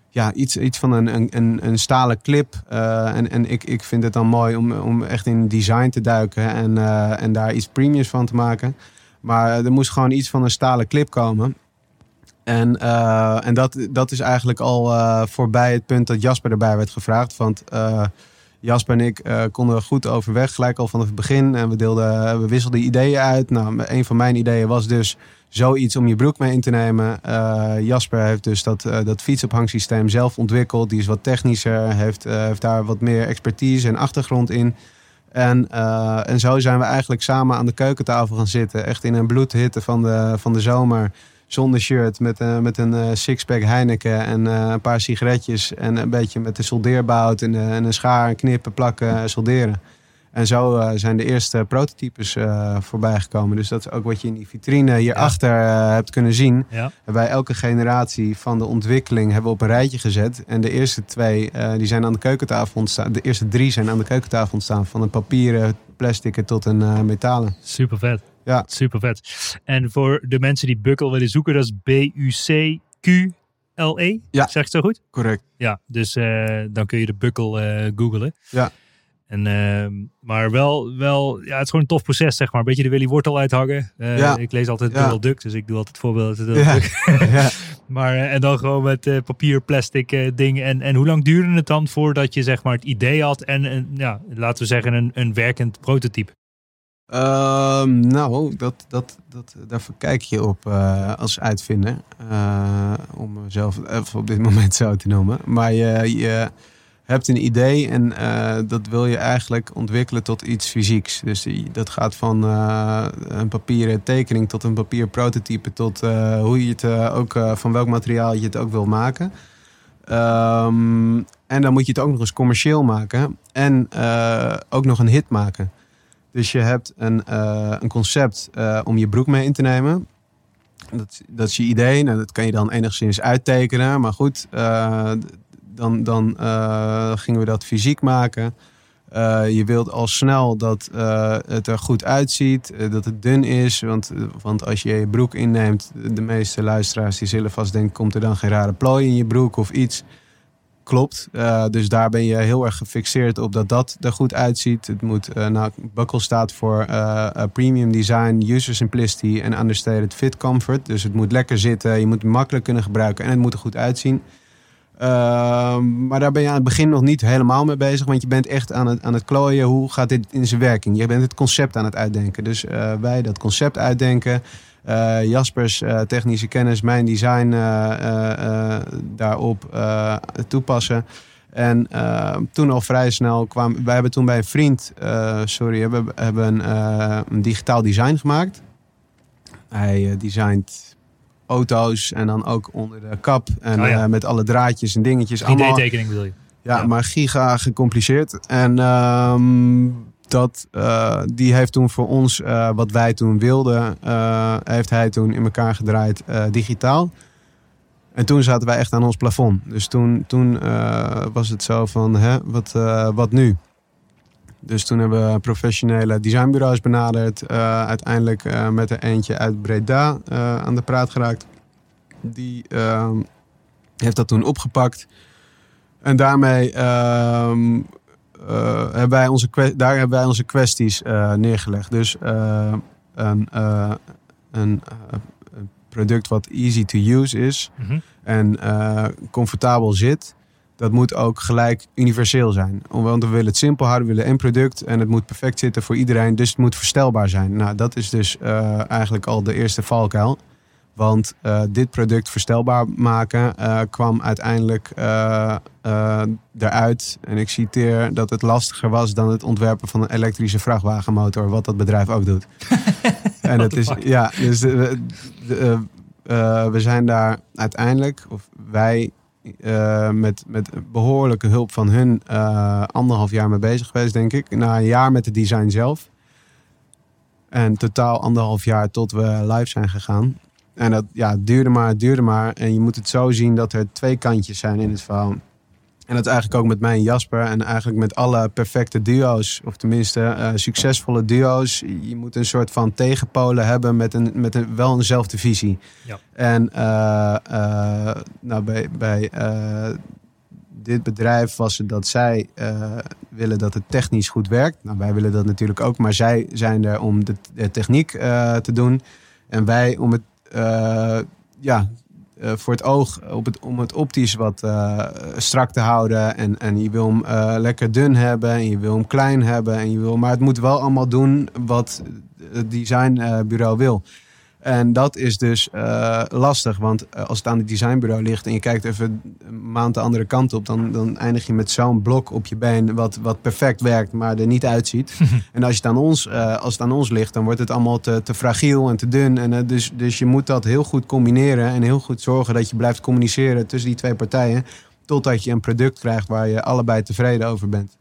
ja, iets, iets van een, een, een, stalen clip. En en ik, ik vind het dan mooi om, om echt in design te duiken en, en daar iets premiums van te maken. Maar er moest gewoon iets van een stalen clip komen. En, eh, en dat, dat is eigenlijk al eh, voorbij het punt dat Jasper erbij werd gevraagd. Want eh, Jasper en ik konden goed overweg, gelijk al vanaf het begin. En we, deelden, we wisselden ideeën uit. Nou, een van mijn ideeën was dus zoiets om je broek mee in te nemen. Jasper heeft dus dat, dat fietsophangssysteem zelf ontwikkeld. Die is wat technischer, heeft, heeft daar wat meer expertise en achtergrond in. En, en zo zijn we eigenlijk samen aan de keukentafel gaan zitten. Echt in een bloedhitte van de, van de zomer. Zonder shirt, met, eh, met een eh, sixpack Heineken en eh, een paar sigaretjes. En een beetje met de soldeerbout en, eh, en een schaar, knippen, plakken, solderen. En zo zijn de eerste prototypes voorbij gekomen. Dus dat is ook wat je in die vitrine hierachter hebt kunnen zien. ja. Bij elke generatie van de ontwikkeling hebben we op een rijtje gezet. En de eerste twee die zijn aan de keukentafel ontstaan. De eerste drie zijn aan de keukentafel ontstaan. Van een papieren, plastic tot een metalen. super vet. Ja. Super vet. En voor de mensen die Bukkel willen zoeken, dat is B-U-C-Q-L-E. Ja. Zeg ik het zo goed? Correct. Ja, dus eh, dan kun je de Bukkel eh googlen. Ja. En, ehm, maar wel, wel, ja, het is gewoon een tof proces, zeg maar. Een beetje de Willy Wortel uithangen. Eh, Ja. Ik lees altijd Ja. Duck, dus ik doe altijd voorbeelden. Ja. Maar, en dan gewoon met papier, plastic dingen. En, en hoe lang duurde het dan voordat je zeg maar het idee had en, een ja, laten we zeggen een, een werkend prototype? Ehm, nou, dat, dat, dat, daar kijk je op eh, als uitvinder. Eh, om even op dit moment zo te noemen. Maar je, je hebt een idee en eh, dat wil je eigenlijk ontwikkelen tot iets fysieks. Dus dat gaat van een papieren tekening tot een papier prototype... tot hoe je het ook, van welk materiaal je het ook wil maken. Ehm, en dan moet je het ook nog eens commercieel maken. En ook nog een hit maken. Dus je hebt een, eh, een concept eh, om je broek mee in te nemen. Dat, dat is je idee. Nou, dat kan je dan enigszins uittekenen. Maar goed, eh, dan, dan gingen we dat fysiek maken. Je wilt al snel dat het er goed uitziet, dat het dun is. Want, want als je je broek inneemt, de meeste luisteraars die zullen vast denken... komt er dan geen rare plooi in je broek of iets? Klopt. Eh, dus daar ben je heel erg gefixeerd op dat dat er goed uitziet. Het moet, eh, nou, Buckle staat voor eh, premium design, user simplicity en understated fit comfort. Dus het moet lekker zitten, je moet het makkelijk kunnen gebruiken en het moet er goed uitzien. Ehm, maar daar ben je aan het begin nog niet helemaal mee bezig, want je bent echt aan het, aan het klooien. Hoe gaat dit in zijn werking? Je bent het concept aan het uitdenken. Dus wij dat concept uitdenken. Eh, Jaspers eh, technische kennis, mijn design eh, daarop toepassen. En toen al vrij snel kwamen... Wij hebben toen bij een vriend, sorry, hebben, hebben eh, een digitaal design gemaakt. Hij designt auto's en dan ook onder de kap. En Oh ja. met alle draadjes en dingetjes. Allemaal, 3D-tekening wil je. ja, Ja. maar giga gecompliceerd. En ehm, dat, eh, die heeft toen voor ons, eh, wat wij toen wilden, eh, heeft hij toen in elkaar gedraaid digitaal. En toen zaten wij echt aan ons plafond. Dus toen, toen was het zo van, hè, wat, wat nu? Dus toen hebben we professionele designbureaus benaderd. uiteindelijk met er eentje uit Breda aan de praat geraakt. Die ehm, heeft dat toen opgepakt. En daarmee ehm, eh, hebben wij onze, daar hebben wij onze kwesties eh, neergelegd. Dus eh, een, eh, een, eh, product wat easy to use is Mhm. en eh, comfortabel zit, dat moet ook gelijk universeel zijn. Want we willen het simpel houden, we willen één product en het moet perfect zitten voor iedereen, dus het moet verstelbaar zijn. Nou, dat is dus eh, eigenlijk al de eerste valkuil. Want eh, dit product verstelbaar maken eh, kwam uiteindelijk eh, eruit. En ik citeer dat het lastiger was dan het ontwerpen van een elektrische vrachtwagenmotor, wat dat bedrijf ook doet. en the is, ja, dus de, de, we zijn daar uiteindelijk, of wij met, met behoorlijke hulp van hun, anderhalf jaar mee bezig geweest, denk ik. Na een jaar met het design zelf. En totaal anderhalf jaar tot we live zijn gegaan. En dat ja, het duurde maar, het duurde maar. En je moet het zo zien dat er twee kantjes zijn in het verhaal. En dat is eigenlijk ook met mij en Jasper. En eigenlijk met alle perfecte duo's. Of tenminste eh, succesvolle duo's. Je moet een soort van tegenpolen hebben met, een, met een, wel eenzelfde visie. Ja. En eh, eh, nou, bij, bij dit bedrijf was het dat zij willen dat het technisch goed werkt. Nou, wij willen dat natuurlijk ook. Maar zij zijn er om de, de techniek te doen. En wij om het, ja, eh, voor het oog, op het, om het optisch wat eh, strak te houden. En, en je wil hem eh, lekker dun hebben en je wil hem klein hebben. En je wil, maar het moet wel allemaal doen wat het designbureau wil. En dat is dus eh, lastig, want eh, als het aan het designbureau ligt en je kijkt even een maand de andere kant op, dan, dan eindig je met zo'n blok op je been wat, wat perfect werkt, maar er niet uitziet. en als, je het aan ons, eh, als het aan ons ligt, dan wordt het allemaal te, te fragiel en te dun. En, dus, dus je moet dat heel goed combineren en heel goed zorgen dat je blijft communiceren tussen die twee partijen, totdat je een product krijgt waar je allebei tevreden over bent.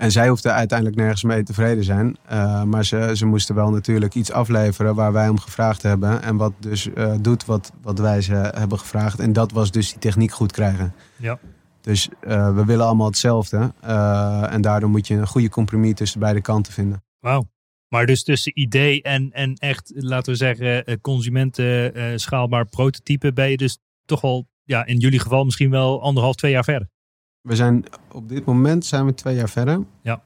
En zij hoefde uiteindelijk nergens mee tevreden zijn. Eh, maar ze, ze moesten wel natuurlijk iets afleveren waar wij om gevraagd hebben. En wat dus eh, doet wat, wat wij ze hebben gevraagd. En dat was dus die techniek goed krijgen. Ja. Dus eh, we willen allemaal hetzelfde. En daardoor moet je een goede compromis tussen beide kanten vinden. Wauw. Maar dus tussen idee en, en echt, laten we zeggen, consumenten schaalbaar prototype ben je dus toch al, ja, in jullie geval misschien wel anderhalf, twee jaar verder. We zijn op dit moment zijn we twee jaar verder. Ja.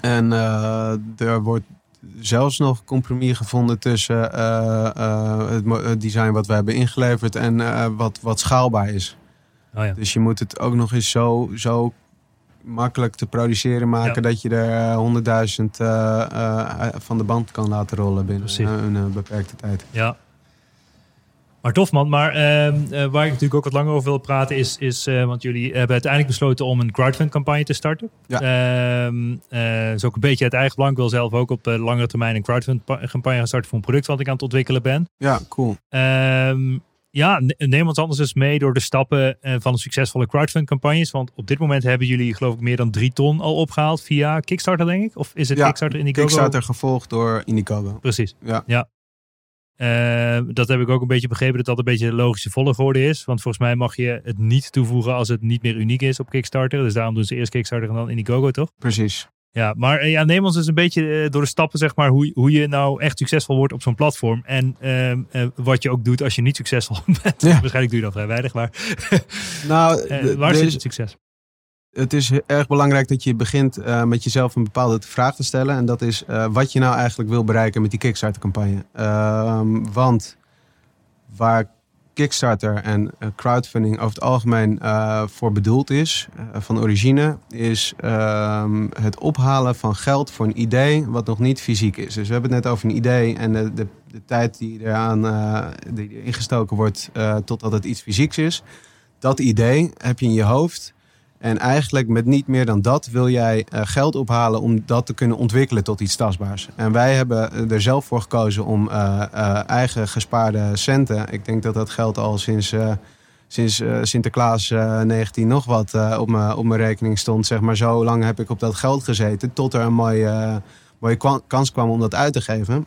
En eh, er wordt zelfs nog compromis gevonden tussen eh, eh, het, design wat we hebben ingeleverd en wat, wat schaalbaar is. Oh ja. Dus je moet het ook nog eens zo, zo makkelijk te produceren maken Ja. dat je er honderdduizend van de band kan laten rollen binnen een, een, beperkte tijd. Ja. Maar tof man, maar ehm, eh, waar ik natuurlijk ook wat langer over wil praten is, is eh, want jullie hebben uiteindelijk besloten om een crowdfund campagne te starten. Ja. Ehm, eh, is ook een beetje uit eigen belang. Ik wil zelf ook op langere termijn een crowdfund pa- campagne gaan starten voor een product wat ik aan het ontwikkelen ben. Ja, cool. Ehm, ja, ne- neem ons anders eens mee door de stappen van succesvolle crowdfund campagnes. Want op dit moment hebben jullie geloof ik meer dan drie ton al opgehaald via Kickstarter denk ik. Of is het Ja, Kickstarter Indiegogo? Kickstarter gevolgd door Indiegogo. Precies. Ja. ja. Eh, dat heb ik ook een beetje begrepen dat dat een beetje de logische volgorde is. Want volgens mij mag je het niet toevoegen als het niet meer uniek is op Kickstarter. Dus daarom doen ze eerst Kickstarter en dan Indiegogo, toch? Precies. Ja, maar eh, ja, neem ons dus een beetje eh, door de stappen, zeg maar, hoe, hoe je nou echt succesvol wordt op zo'n platform. En ehm, eh, wat je ook doet als je niet succesvol bent. Ja. Waarschijnlijk doe je dat vrij weinig, maar Nou, waar zit is- het succes? Het is erg belangrijk dat je begint eh, met jezelf een bepaalde vraag te stellen. En dat is eh, wat je nou eigenlijk wil bereiken met die Kickstarter-campagne. Ehm, want waar Kickstarter en eh, crowdfunding over het algemeen voor bedoeld is, van origine, is ehm, het ophalen van geld voor een idee wat nog niet fysiek is. Dus we hebben het net over een idee en de, de, tijd die eraan die ingestoken wordt totdat het iets fysieks is. Dat idee heb je in je hoofd. En eigenlijk met niet meer dan dat wil jij eh, geld ophalen om dat te kunnen ontwikkelen tot iets tastbaars. En wij hebben er zelf voor gekozen om eh, eh, eigen gespaarde centen. Ik denk dat dat geld al sinds, eh, sinds eh, Sinterklaas eh 19 nog wat eh, op, mijn, op mijn rekening stond. Zeg maar zo lang heb ik op dat geld gezeten tot er een mooie, eh, mooie kans kwam om dat uit te geven.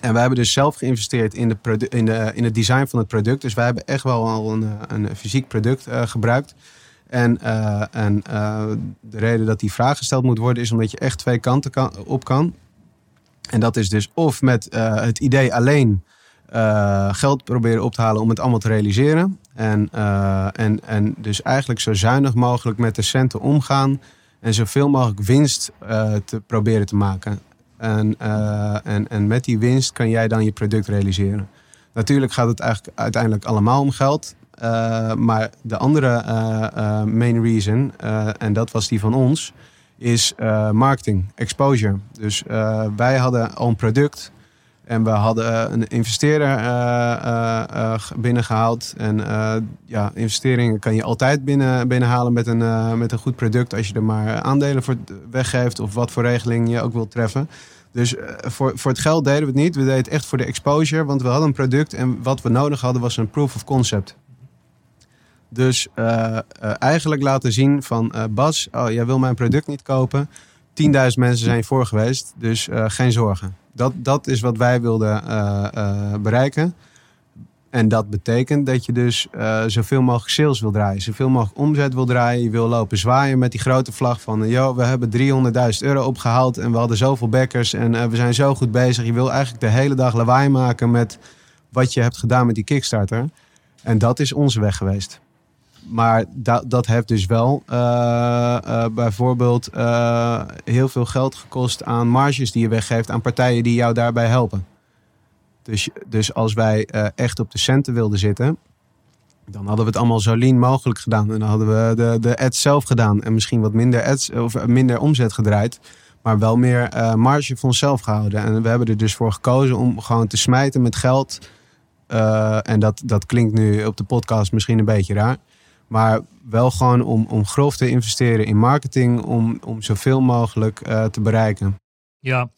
En wij hebben dus zelf geïnvesteerd in, de in, de, in het design van het product. Dus wij hebben echt wel al een, eh, een fysiek product eh, gebruikt. En, eh, en eh, de reden dat die vraag gesteld moet worden is omdat je echt twee kanten kan, op kan. En dat is dus of met eh, het idee alleen geld proberen op te halen om het allemaal te realiseren. En, en, en dus eigenlijk zo zuinig mogelijk met de centen omgaan. En zoveel mogelijk winst te proberen te maken. En, en, en met die winst kan jij dan je product realiseren. Natuurlijk gaat het eigenlijk uiteindelijk allemaal om geld. Eh, maar de andere eh, eh, main reason, en dat was die van ons, is marketing, exposure. Dus wij hadden al een product en we hadden een investeerder eh, eh, eh, binnengehaald. En ja, investeringen kan je altijd binnen, binnenhalen met een, met een goed product als je er maar aandelen voor weggeeft of wat voor regeling je ook wilt treffen. Dus voor, voor het geld deden we het niet. We deden het echt voor de exposure, want we hadden een product en wat we nodig hadden was een proof of concept. Dus eh, eh, eigenlijk laten zien van eh, Bas, oh, jij wil mijn product niet kopen. 10.000 mensen zijn voor geweest, dus geen zorgen. Dat, dat is wat wij wilden bereiken. En dat betekent dat je dus zoveel mogelijk sales wil draaien. Zoveel mogelijk omzet wil draaien. Je wil lopen zwaaien met die grote vlag van... Yo, we hebben 300.000 euro opgehaald en we hadden zoveel backers... en we zijn zo goed bezig. Je wil eigenlijk de hele dag lawaai maken met wat je hebt gedaan met die Kickstarter. En dat is onze weg geweest. Maar da- dat heeft dus wel eh, eh, bijvoorbeeld eh, heel veel geld gekost aan marges die je weggeeft aan partijen die jou daarbij helpen. Dus, dus als wij echt op de centen wilden zitten, dan hadden we het allemaal zo lean mogelijk gedaan. En dan hadden we de, de ads zelf gedaan en misschien wat minder ads of minder omzet gedraaid. Maar wel meer marge voor onszelf gehouden. En we hebben er dus voor gekozen om gewoon te smijten met geld. En dat, dat klinkt nu op de podcast misschien een beetje raar. Maar wel gewoon om, om grof te investeren in marketing. Om, om zoveel mogelijk eh, te bereiken. Ja.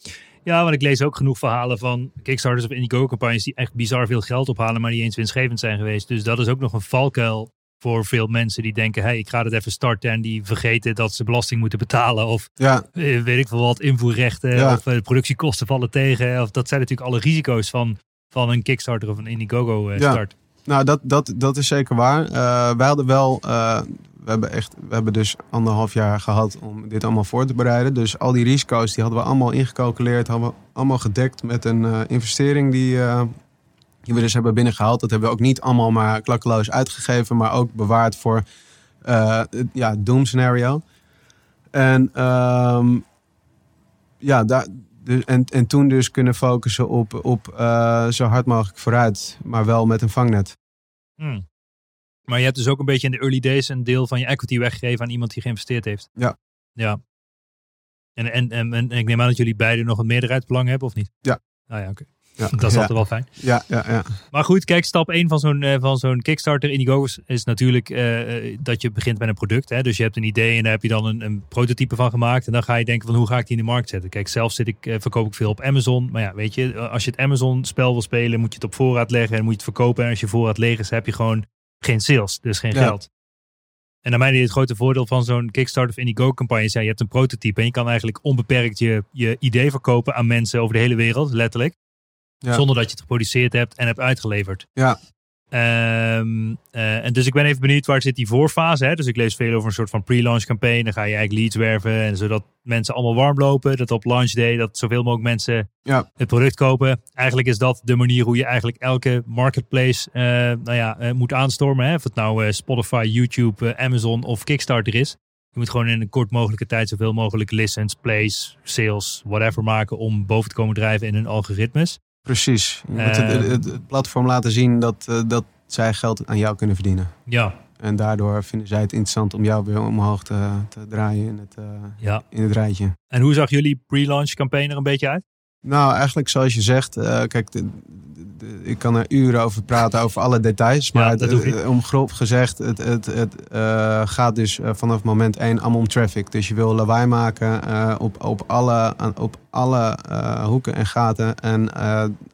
ja, want ik lees ook genoeg verhalen van Kickstarters of Indiegogo-campagnes die echt bizar veel geld ophalen, maar die eens winstgevend zijn geweest. Dus dat is ook nog een valkuil voor veel mensen die denken, hey, ik ga het even starten en die vergeten dat ze belasting moeten betalen of Ja, eh, weet ik veel wat, invoerrechten Ja. of eh, de productiekosten vallen tegen. Of dat zijn natuurlijk alle risico's van, van een Kickstarter of een Indiegogo Ja. Nou dat, dat, dat is zeker waar. Eh, wij hadden wel, eh, we hebben echt, we hebben dus anderhalf jaar gehad om dit allemaal voor te bereiden. Dus al die risico's die hadden we allemaal ingecalculeerd, hadden we allemaal gedekt met een eh, investering die, die we dus hebben binnengehaald. Dat hebben we ook niet allemaal maar klakkeloos uitgegeven, maar ook bewaard voor het ja, doom scenario. En ehm, ja, daar, dus, en, en toen dus kunnen focussen op, op eh, zo hard mogelijk vooruit, maar wel met een vangnet. Hmm. Maar je hebt dus ook een beetje in de early days een deel van je equity weggegeven aan iemand die geïnvesteerd heeft. Ja. Ja. En, en, en, en ik neem aan dat jullie beiden nog een meerderheidsbelang hebben, of niet? Ja. Ah ja, oké. Ja, Dat is ja, altijd wel fijn. ja, ja, ja. Maar goed, kijk, stap 1 van zo'n eh, van zo'n Kickstarter Indiegogo is- natuurlijk eh, eh, dat je begint met een product. Hè? Dus je hebt een idee en daar heb je dan een, een prototype van gemaakt. En dan ga je denken van hoe ga ik die in de markt zetten. Kijk, zelf zit ik, eh, verkoop ik veel op Amazon. Maar ja, weet je, als je het Amazon spel wil spelen, moet je het op voorraad leggen en moet je het verkopen. En als je voorraad leeg is, heb je gewoon geen sales, dus geen Ja. geld. En naar mij is het grote voordeel van zo'n Kickstarter of Indiegogo campagne is, ja, je hebt een prototype en je kan eigenlijk onbeperkt je, je idee verkopen aan mensen over de hele wereld, letterlijk. Ja. Zonder dat je het geproduceerd hebt en hebt uitgeleverd. Ja. Ehm, eh, en dus ik ben even benieuwd waar zit die voorfase. Hè? Dus ik lees veel over een soort van pre-launch campaign. Dan ga je eigenlijk leads werven. En zodat mensen allemaal warm lopen. Dat op launch day dat zoveel mogelijk mensen Ja. het product kopen. Eigenlijk is dat de manier hoe je eigenlijk elke marketplace eh, nou ja, eh, moet aanstormen. Hè? Of het nou Spotify, YouTube, Amazon of Kickstarter is. Je moet gewoon in een kort mogelijke tijd zoveel mogelijk listens, plays, sales, whatever maken om boven te komen drijven in hun algoritmes. Precies. Je moet het, het, het platform laten zien dat, eh, dat zij geld aan jou kunnen verdienen. Ja, En daardoor vinden zij het interessant om jou weer omhoog te, te draaien in het, eh, ja. in het rijtje. En hoe zag jullie pre-launch campaign er een beetje uit? Nou, eigenlijk zoals je zegt, eh, kijk, de- ik kan er uren over praten, over alle details. Maar Ja, het- eh, om grof gezegd, het, het, het eh, gaat dus eh, vanaf moment één allemaal om traffic. Dus je wil lawaai maken op, op alle, op alle hoeken en gaten en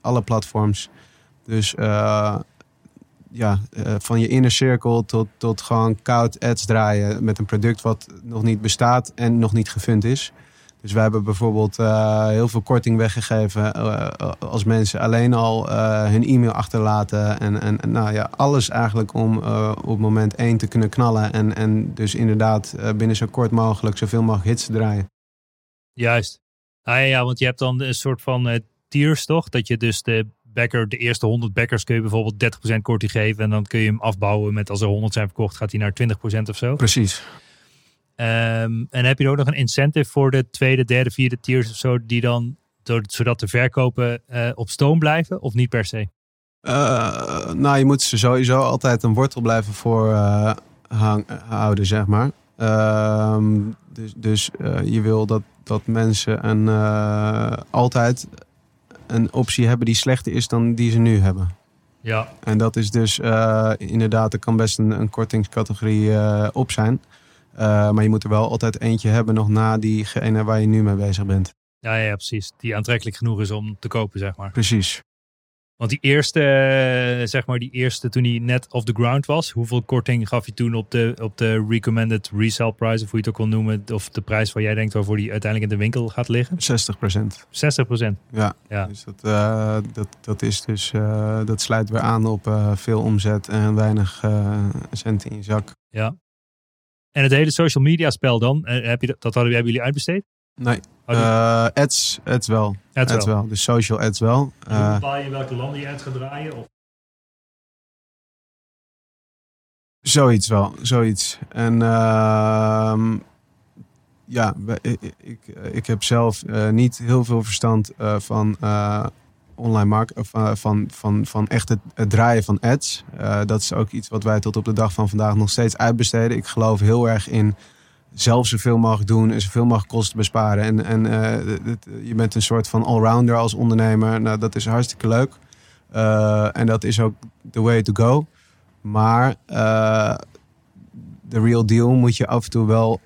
alle platforms. Dus ja, van je inner circle tot, tot gewoon koud ads draaien met een product wat nog niet bestaat en nog niet gefund is. Dus wij hebben bijvoorbeeld eh, heel veel korting weggegeven eh, als mensen alleen al eh, hun e-mail achterlaten. En, en, en nou ja, alles eigenlijk om eh, op moment één te kunnen knallen. En, en dus inderdaad eh, binnen zo kort mogelijk zoveel mogelijk hits te draaien. Juist. Ah, ja, ja, want je hebt dan een soort van eh, tiers, toch? Dat je dus de backer, de eerste 100 backers kun je bijvoorbeeld 30% korting geven. En dan kun je hem afbouwen met als er 100 zijn verkocht, gaat hij naar 20% of zo. Precies. Ehm, en heb je ook nog een incentive voor de tweede, derde, vierde tiers of zo, die dan, zodat de verkopen eh, op stoom blijven? Of niet per se? Eh, nou, je moet ze sowieso altijd een wortel blijven voor eh, hang- houden, zeg maar. Ehm, dus dus je wil dat, dat mensen een, altijd een optie hebben die slechter is dan die ze nu hebben. Ja. En dat is dus inderdaad, er kan best een, een kortingscategorie op zijn. Eh, maar je moet er wel altijd eentje hebben nog na diegene waar je nu mee bezig bent. Ja, ja, precies. Die aantrekkelijk genoeg is om te kopen, zeg maar. Precies. Want die eerste, eh, zeg maar, die eerste toen hij net off the ground was, hoeveel korting gaf je toen op de, op de recommended resale price, of hoe je het ook wil noemen, of de prijs waar jij denkt waarvoor die uiteindelijk in de winkel gaat liggen? 60 procent. 60%. Ja. Ja. Dus dat, eh, dat, dat is dus, dat sluit weer aan op veel omzet en weinig centen in je zak. Ja. En het hele social media spel dan, eh, heb je dat, dat hadden, hebben jullie uitbesteed? Nee, eh, ads, ads wel. Ads ads wel. wel. Dus social ads wel. Eh, bepaal je welke landen je uit gaat draaien? Of? Zoiets wel, zoiets. En ehm, ja, ik, ik, ik heb zelf niet heel veel verstand van online mark of eh, van, van, van echt het, draaien van ads. Eh, dat is ook iets wat wij tot op de dag van vandaag nog steeds uitbesteden. Ik geloof heel erg in zelf zoveel mogelijk doen en zoveel mogelijk kosten besparen. En, en eh, je bent een soort van allrounder als ondernemer. Nou, dat is hartstikke leuk. En dat is ook the way to go. Maar de real deal moet je af en toe wel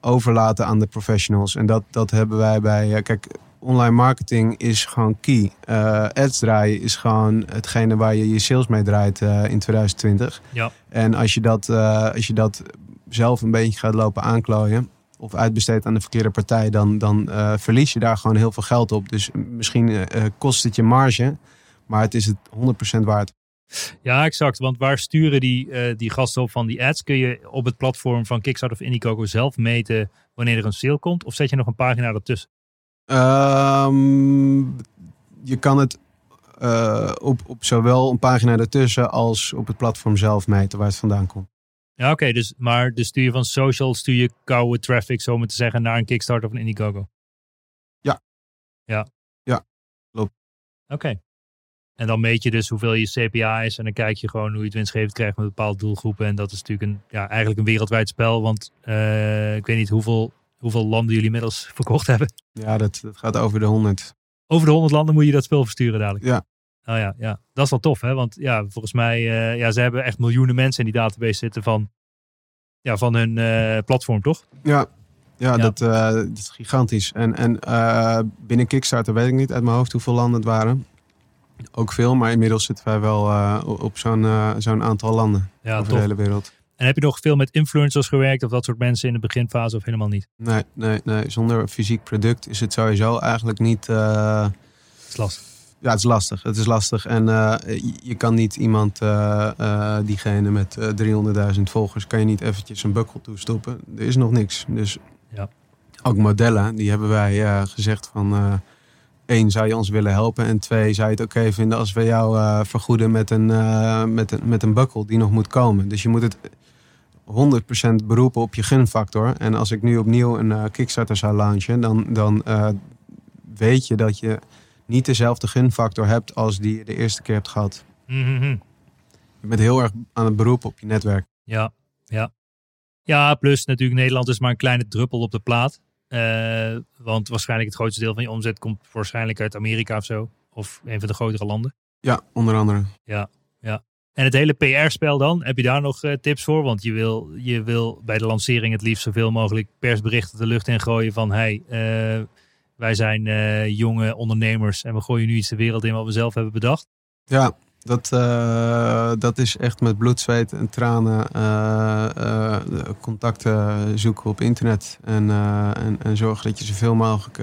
overlaten aan de professionals. En dat, dat hebben wij bij. kijk, online marketing is gewoon key. Eh, ads draaien is gewoon hetgene waar je je sales mee draait eh, in 2020. Ja. En als je, dat, eh, als je dat zelf een beetje gaat lopen aanklooien. Of uitbesteedt aan de verkeerde partij, dan, dan verlies je daar gewoon heel veel geld op. Dus misschien kost het je marge, maar het is het 100% waard. Ja, exact. Want waar sturen die, die gasten op van die ads? Kun je op het platform van Kickstarter of Indiegogo zelf meten wanneer er een sale komt? Of zet je nog een pagina ertussen? Ehm, je kan het eh, op, op zowel een pagina ertussen als op het platform zelf meten waar het vandaan komt. Ja, oké. dus, maar de stuur je van social, stuur je koude traffic, zo maar te zeggen, naar een Kickstarter of een Indiegogo? Ja. Ja. Ja, klopt. Oké. En dan meet je dus hoeveel je CPA is en dan kijk je gewoon hoe je het winstgevend krijgt met bepaalde doelgroepen. En dat is natuurlijk een, ja, eigenlijk een wereldwijd spel, want eh, ik weet niet hoeveel, hoeveel landen jullie inmiddels verkocht hebben. Ja, dat, dat gaat over de 100. Over de 100 landen moet je dat spel versturen dadelijk. Ja. Oh ja, ja. Dat is wel tof, hè? Want ja, volgens mij, eh, ja, ze hebben echt miljoenen mensen in die database zitten van, ja, van hun eh, platform, toch? Ja, ja, Ja. Dat, eh, dat is gigantisch. En, en binnen Kickstarter weet ik niet uit mijn hoofd hoeveel landen het waren. Ook veel, maar inmiddels zitten wij wel op zo'n zo'n aantal landen Ja, over tof. de hele wereld. En heb je nog veel met influencers gewerkt of dat soort mensen in de beginfase of helemaal niet? Nee, nee, nee. Zonder fysiek product is het sowieso eigenlijk niet. eh, Dat is lastig. Ja, het is lastig. Het is lastig. En eh, je, kan niet iemand, eh, diegene met eh, 300.000 volgers, kan je niet eventjes een bukkel toestoppen. Er is nog niks. Dus Ja. ook modellen, die hebben wij gezegd van... één, zou je ons willen helpen? En twee, zou je het oké vinden als we jou vergoeden met een, met, een, met een bukkel die nog moet komen? Dus je moet het 100% beroepen op je gunfactor. En als ik nu opnieuw een eh, Kickstarter zou launchen, dan, dan eh, weet je dat je niet dezelfde gunfactor hebt als die je de eerste keer hebt gehad. Mhm. Je bent heel erg aan het beroepen op je netwerk. Ja, ja. Ja, plus natuurlijk Nederland is maar een kleine druppel op de plaat. Eh, want waarschijnlijk het grootste deel van je omzet komt waarschijnlijk uit Amerika of zo. Of een van de grotere landen. Ja, onder andere. En het hele PR-spel dan, heb je daar nog eh, tips voor? Want je wil, je wil bij de lancering het liefst zoveel mogelijk persberichten de lucht in gooien van... Hey, eh, wij zijn eh, jonge ondernemers en we gooien nu iets de wereld in wat we zelf hebben bedacht. Ja, dat, eh, dat is echt met bloed, zweet en tranen eh, eh, contacten zoeken op internet. En, en, en zorgen dat je zoveel mogelijk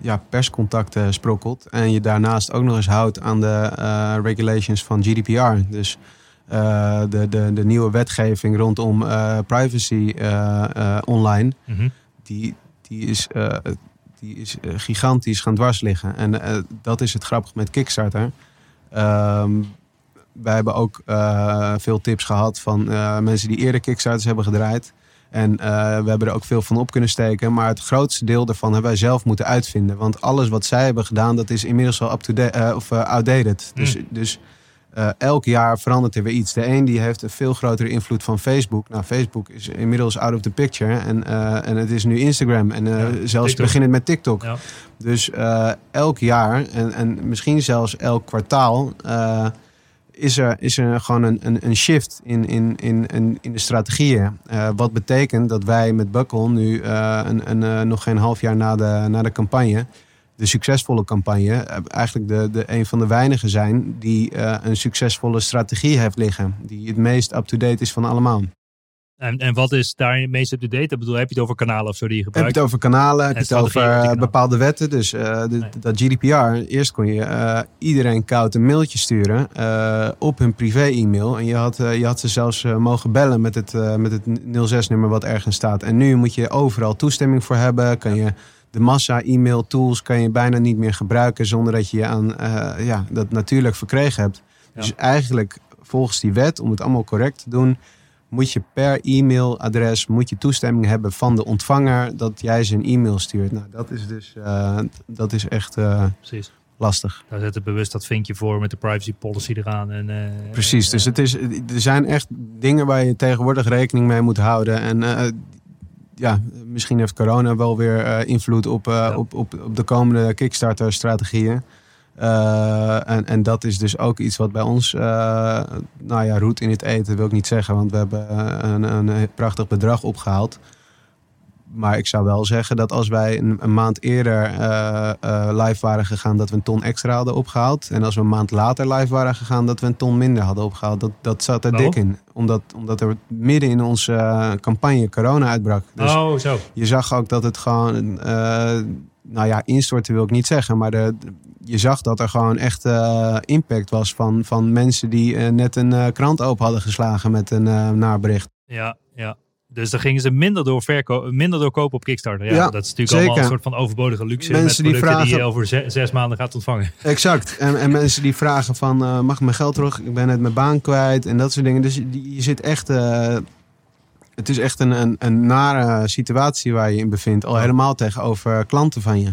ja, perscontacten sprokkelt. En je daarnaast ook nog eens houdt aan de regulations van GDPR. Dus de, de, de nieuwe wetgeving rondom privacy online. Mhm. die, die is, die is gigantisch gaan dwars liggen. En dat is het grappige met Kickstarter. Ehm, wij hebben ook eh, veel tips gehad van eh, mensen die eerder Kickstarters hebben gedraaid. En eh, we hebben er ook veel van op kunnen steken. Maar het grootste deel daarvan hebben wij zelf moeten uitvinden. Want alles wat zij hebben gedaan, dat is inmiddels al up-to-date eh, of outdated. Dus, dus eh, elk jaar verandert er weer iets. De een die heeft een veel grotere invloed van Facebook. Nou, Facebook is inmiddels out of the picture. En, eh, en het is nu Instagram. En eh, Ja, zelfs TikTok. beginnend met TikTok. Ja. Dus elk jaar en, en misschien zelfs elk kwartaal is, er, is er gewoon een, een, een shift in, in, in, in, in de strategieën. Wat betekent dat wij met Buckle nu een, een, nog geen half jaar na de, na de campagne, de succesvolle campagne, eh, eigenlijk de, de, een van de weinigen zijn die eh, een succesvolle strategie heeft liggen. Die het meest up-to-date is van allemaal. En, en wat is daar het meest up-to-date? Ik bedoel, heb je het over kanalen of zo die je Heb je gebruikt? het over kanalen, heb je het over eh, bepaalde wetten. Dus de- Nee. dat GDPR, eerst kon je iedereen koud een mailtje sturen op hun privé-e-mail. En je had, je had ze zelfs mogen bellen met het, met het 06-nummer wat ergens staat. En nu moet je overal toestemming voor hebben. Kan je de massa e-mail tools kan je bijna niet meer gebruiken zonder dat je je aan eh, ja, dat natuurlijk verkregen hebt. Ja. Dus eigenlijk volgens die wet, om het allemaal correct te doen, moet je per e-mailadres moet je toestemming hebben van de ontvanger dat jij zijn e-mail stuurt. Nou, dat is dus eh, dat is echt eh, Precies. lastig. Daar zetten bewust dat vinkje voor met de privacy policy eraan. En, Precies. Dus het is, er zijn echt dingen waar je tegenwoordig rekening mee moet houden. En ja, misschien heeft corona wel weer eh, invloed op, eh, Ja. op, op, op de komende Kickstarter-strategieën. Eh, en, en dat is dus ook iets wat bij ons, nou ja, roet in het eten wil ik niet zeggen, want we hebben een, een prachtig bedrag opgehaald. Maar ik zou wel zeggen dat als wij een, een maand eerder eh, eh, live waren gegaan, dat we een ton extra hadden opgehaald. En als we een maand later live waren gegaan, dat we een ton minder hadden opgehaald. Dat, dat zat er Waarom? dik in. Omdat, omdat er midden in onze eh, campagne corona uitbrak. Dus oh, zo. je zag ook dat het gewoon, nou ja, instorten wil ik niet zeggen, maar de, je zag dat er gewoon echt impact was van, van mensen die net een krant open hadden geslagen met een nabericht. Ja, ja. Dus dan gingen ze minder door, verko minder door kopen op Kickstarter. Ja, Ja, dat is natuurlijk zeker. allemaal een soort van overbodige luxe Mensen met die producten die, je vragen- over ze- zes maanden gaat ontvangen. Exact. En, en mensen die vragen van, eh, mag ik mijn geld terug? Ik ben net mijn baan kwijt en dat soort dingen. Dus je, je zit echt, eh, het is echt een, een, een nare situatie waar je in bevindt. Al helemaal tegenover klanten van je.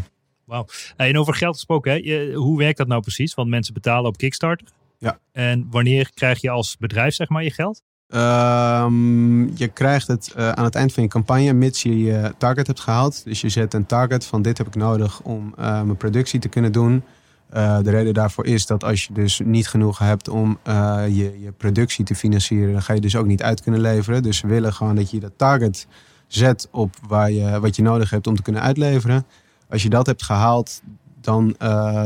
Hey, en over geld gesproken, hè? Je- hoe werkt dat nou precies? Want mensen betalen op Kickstarter. Ja. En wanneer krijg je als bedrijf zeg maar je geld? Ehm, je krijgt het eh, aan het eind van je campagne, mits je je target hebt gehaald. Dus je zet een target van dit heb ik nodig om eh, mijn productie te kunnen doen. Eh, de reden daarvoor is dat als je dus niet genoeg hebt om je, je productie te financieren, dan ga je dus ook niet uit kunnen leveren. Dus we willen gewoon dat je dat target zet op waar je, wat je nodig hebt om te kunnen uitleveren. Als je dat hebt gehaald, dan,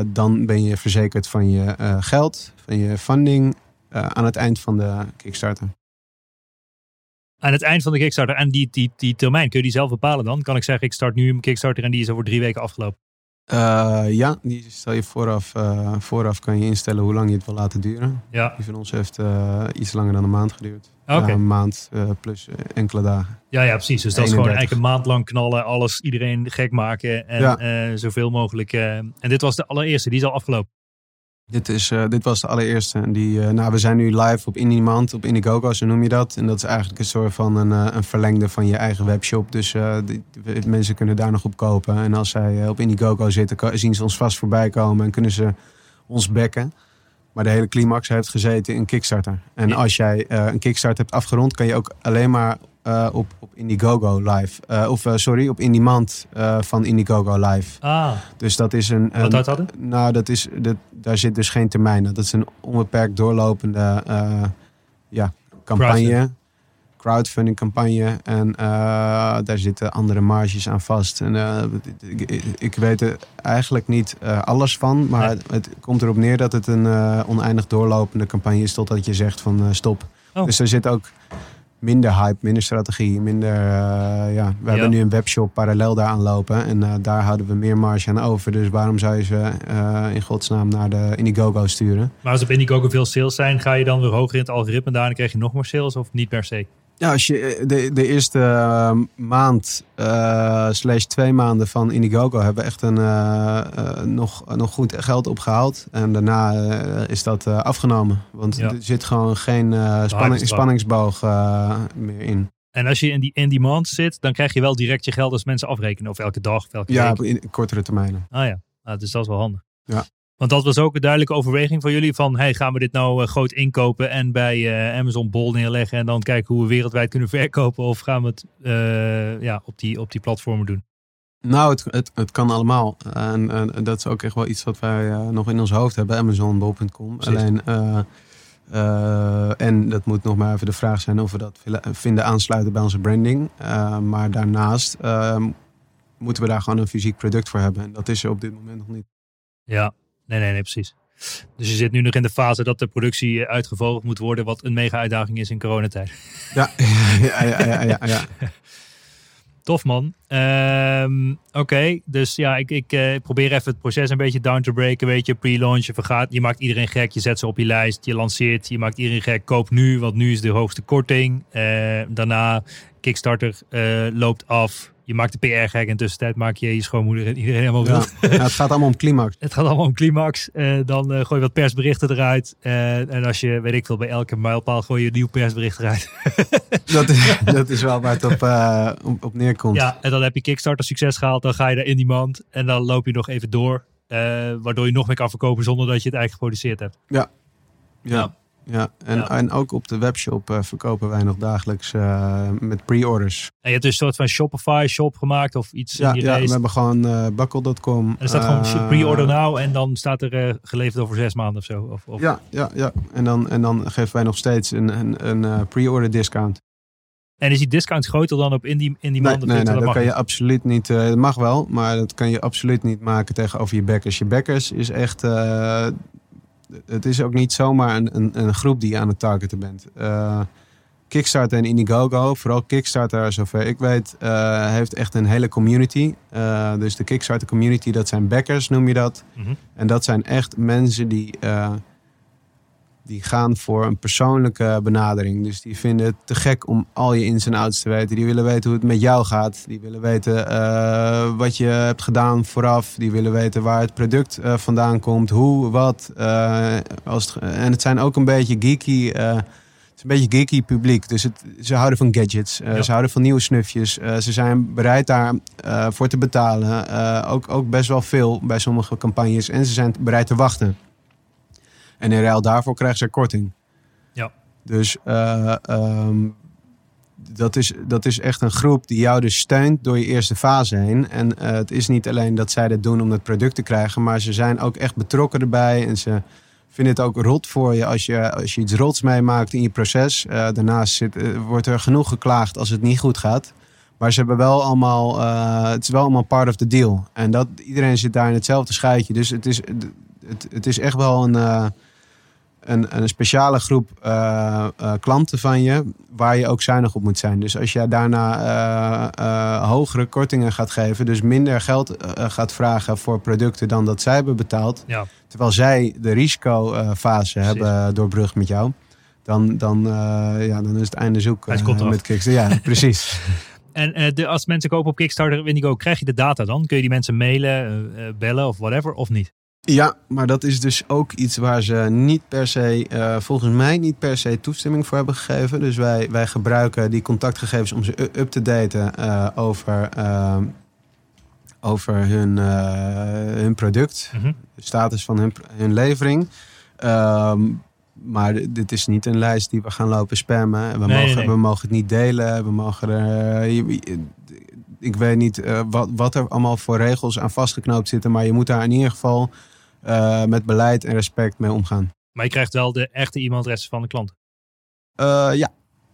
dan ben je verzekerd van je geld, van je funding aan het eind van de Kickstarter. Aan het eind van de Kickstarter. En die, die, die termijn, kun je die zelf bepalen dan? Kan ik zeggen, ik start nu een Kickstarter en die is over drie weken afgelopen. Eh, ja, die stel je vooraf, eh, vooraf kan je instellen hoe lang je het wil laten duren. Ja, Die van ons heeft eh, iets langer dan een maand geduurd. oké. Een maand plus enkele dagen. Ja, ja, precies. Dus dat is gewoon 31. eigenlijk een maand lang knallen, alles, iedereen gek maken en Ja. zoveel mogelijk. en dit was de allereerste, die is al afgelopen. Dit, is, eh, dit was de allereerste. En die, eh, nou, we zijn nu live op Indemand, op Indiegogo, zo noem je dat. En dat is eigenlijk een soort van een, eh, een verlengde van je eigen webshop. Dus mensen kunnen daar nog op kopen. En als zij op Indiegogo zitten, zien ze ons vast voorbij komen en kunnen ze ons bekken. Maar de hele climax heeft gezeten in Kickstarter. En als jij eh, een Kickstarter hebt afgerond, kan je ook alleen maar eh, op, op Indiegogo live. eh, of sorry, op Indemand van Indiegogo live. Ah, Dus dat is een. wat dat hadden? nou, dat is, dat, daar zit dus geen termijn. Dat is een onbeperkt doorlopende ja, campagne. Crowdfunding campagne. En eh, daar zitten andere marges aan vast. En eh, ik, ik- weet er eigenlijk niet eh, alles van. Maar het, het komt erop neer dat het een oneindig doorlopende campagne is. Totdat je zegt van stop. Oh. Dus er zit ook minder hype, minder strategie, minder... ja, we hebben nu een webshop parallel daaraan lopen. En daar houden we meer marge aan over. Dus waarom zou je ze in godsnaam naar de Indiegogo sturen? Maar als op Indiegogo veel sales zijn, ga je dan weer hoger in het algoritme. Daarna krijg je nog meer sales of niet per se? Ja, als je eh, de, de eerste eh, maand eh, slash twee maanden van Indiegogo hebben we echt een, nog, nog goed geld opgehaald. En daarna is dat afgenomen. Want Ja. er zit gewoon geen spanning, spanningsboog meer in. En als je in die in-demand zit, dan krijg je wel direct je geld als mensen afrekenen. Of elke dag of elke Ja, week. op in kortere termijnen. Ah ja, ah, dus dat is wel handig. Ja. Want dat was ook een duidelijke overweging van jullie. Van, hey, gaan we dit nou eh, groot inkopen en bij eh, Amazon Bol neerleggen. En dan kijken hoe we wereldwijd kunnen verkopen. Of gaan we het eh, ja, op, die, op die platformen doen? Nou, het, het, het kan allemaal. En, en dat is ook echt wel iets wat wij nog in ons hoofd hebben. Amazonbol.com. Alleen, en dat moet nog maar even de vraag zijn of we dat vinden aansluiten bij onze branding. Maar daarnaast moeten we daar gewoon een fysiek product voor hebben. En dat is er op dit moment nog niet. Ja, nee, nee, nee, precies. Dus je zit nu nog in de fase dat de productie eh, uitgevogeld moet worden. Wat een mega uitdaging is in coronatijd. Ja, ja, ja, ja, ja, ja. Tof man. Ehm, Oké, dus ja, ik, ik eh, probeer even het proces een beetje down to breken. Weet je, pre-launch, je vergaat, je maakt iedereen gek, je zet ze op je lijst, je lanceert, je maakt iedereen gek. Koop nu, want nu is de hoogste korting. Eh, daarna, Kickstarter loopt af. Je maakt de PR gek en tussentijd maak je je schoonmoeder en iedereen helemaal wild. Ja, het gaat allemaal om climax. Het gaat allemaal om climax. Eh, dan eh, gooi je wat persberichten eruit. Eh, en als je, weet ik veel, bij elke mijlpaal gooi je een nieuw persbericht eruit. Dat is, dat is wel waar het op, eh, op, op neerkomt. Ja, en dan heb je Kickstarter succes gehaald. Dan ga je daar in die mand. En dan loop je nog even door. eh, waardoor je nog meer kan verkopen zonder dat je het eigenlijk geproduceerd hebt. Ja. Ja. Ja, en, Ja. en ook op de webshop eh, verkopen wij nog dagelijks eh, met pre-orders. En je hebt dus een soort van Shopify shop gemaakt of iets Ja, in die ja we hebben gewoon eh buckle.com. En er staat gewoon pre-order now en dan staat er geleverd over zes maanden of zo. Of, of... Ja, ja, ja. En, dan, en dan geven wij nog steeds een, een, een pre-order discount. En is die discount groter dan op in die, in die Nee, nee, nee, dat kan je absoluut niet. eh dat mag wel, maar dat kan je absoluut niet maken tegenover je backers. Je backers is echt. Het is ook niet zomaar een, een, een groep die je aan het targeten bent. Eh, Kickstarter en Indiegogo, vooral Kickstarter, zover ik weet, eh, heeft echt een hele community. Eh, dus de Kickstarter community, dat zijn backers, noem je dat. Mhm. En dat zijn echt mensen die, die gaan voor een persoonlijke benadering. Dus die vinden het te gek om al je ins en outs te weten. Die willen weten hoe het met jou gaat. Die willen weten eh, wat je hebt gedaan vooraf. Die willen weten waar het product eh, vandaan komt. Hoe, wat. eh, als het- en het zijn ook een beetje geeky... het is een beetje geeky publiek. Dus het, ze houden van gadgets. Ja. Ze houden van nieuwe snufjes. ze zijn bereid daar eh, voor te betalen. Ook, ook best wel veel bij sommige campagnes. En ze zijn bereid te wachten. En in ruil daarvoor krijgen ze korting. Ja. Dus eh, ehm, dat, is, dat is echt een groep die jou dus steunt door je eerste fase heen. En eh, het is niet alleen dat zij dit doen om het product te krijgen. Maar ze zijn ook echt betrokken erbij. En ze vinden het ook rot voor je als je, als je iets rots meemaakt in je proces. Eh, daarnaast zit, wordt er genoeg geklaagd als het niet goed gaat. Maar ze hebben wel allemaal, het is wel allemaal part of the deal. En dat, iedereen zit daar in hetzelfde schuitje. Dus het is, het, het is echt wel een, een, een speciale groep eh, eh, klanten van je waar je ook zuinig op moet zijn. Dus als jij daarna eh, hogere kortingen gaat geven, dus minder geld gaat vragen voor producten dan dat zij hebben betaald, Ja. terwijl zij de risicofase hebben doorbrugd met jou, dan, dan, ja, dan is het einde zoek met Kickstarter. Ja, precies. En de, als mensen kopen op Kickstarter Indigo, krijg je de data dan? Kun je die mensen mailen, bellen of whatever, of niet? Ja, maar dat is dus ook iets waar ze niet per se, eh, volgens mij niet per se toestemming voor hebben gegeven. Dus wij, wij gebruiken die contactgegevens om ze up te daten eh, over, eh, over hun, hun product, Mhm. de status van hun, hun levering. Ehm, maar dit is niet een lijst die we gaan lopen spammen. We, Nee, mogen, nee. we mogen het niet delen. We mogen er, ik weet niet wat, wat er allemaal voor regels aan vastgeknoopt zitten. Maar je moet daar in ieder geval eh, met beleid en respect mee omgaan. Maar je krijgt wel de echte e-mailadressen van de klanten. Eh, ja,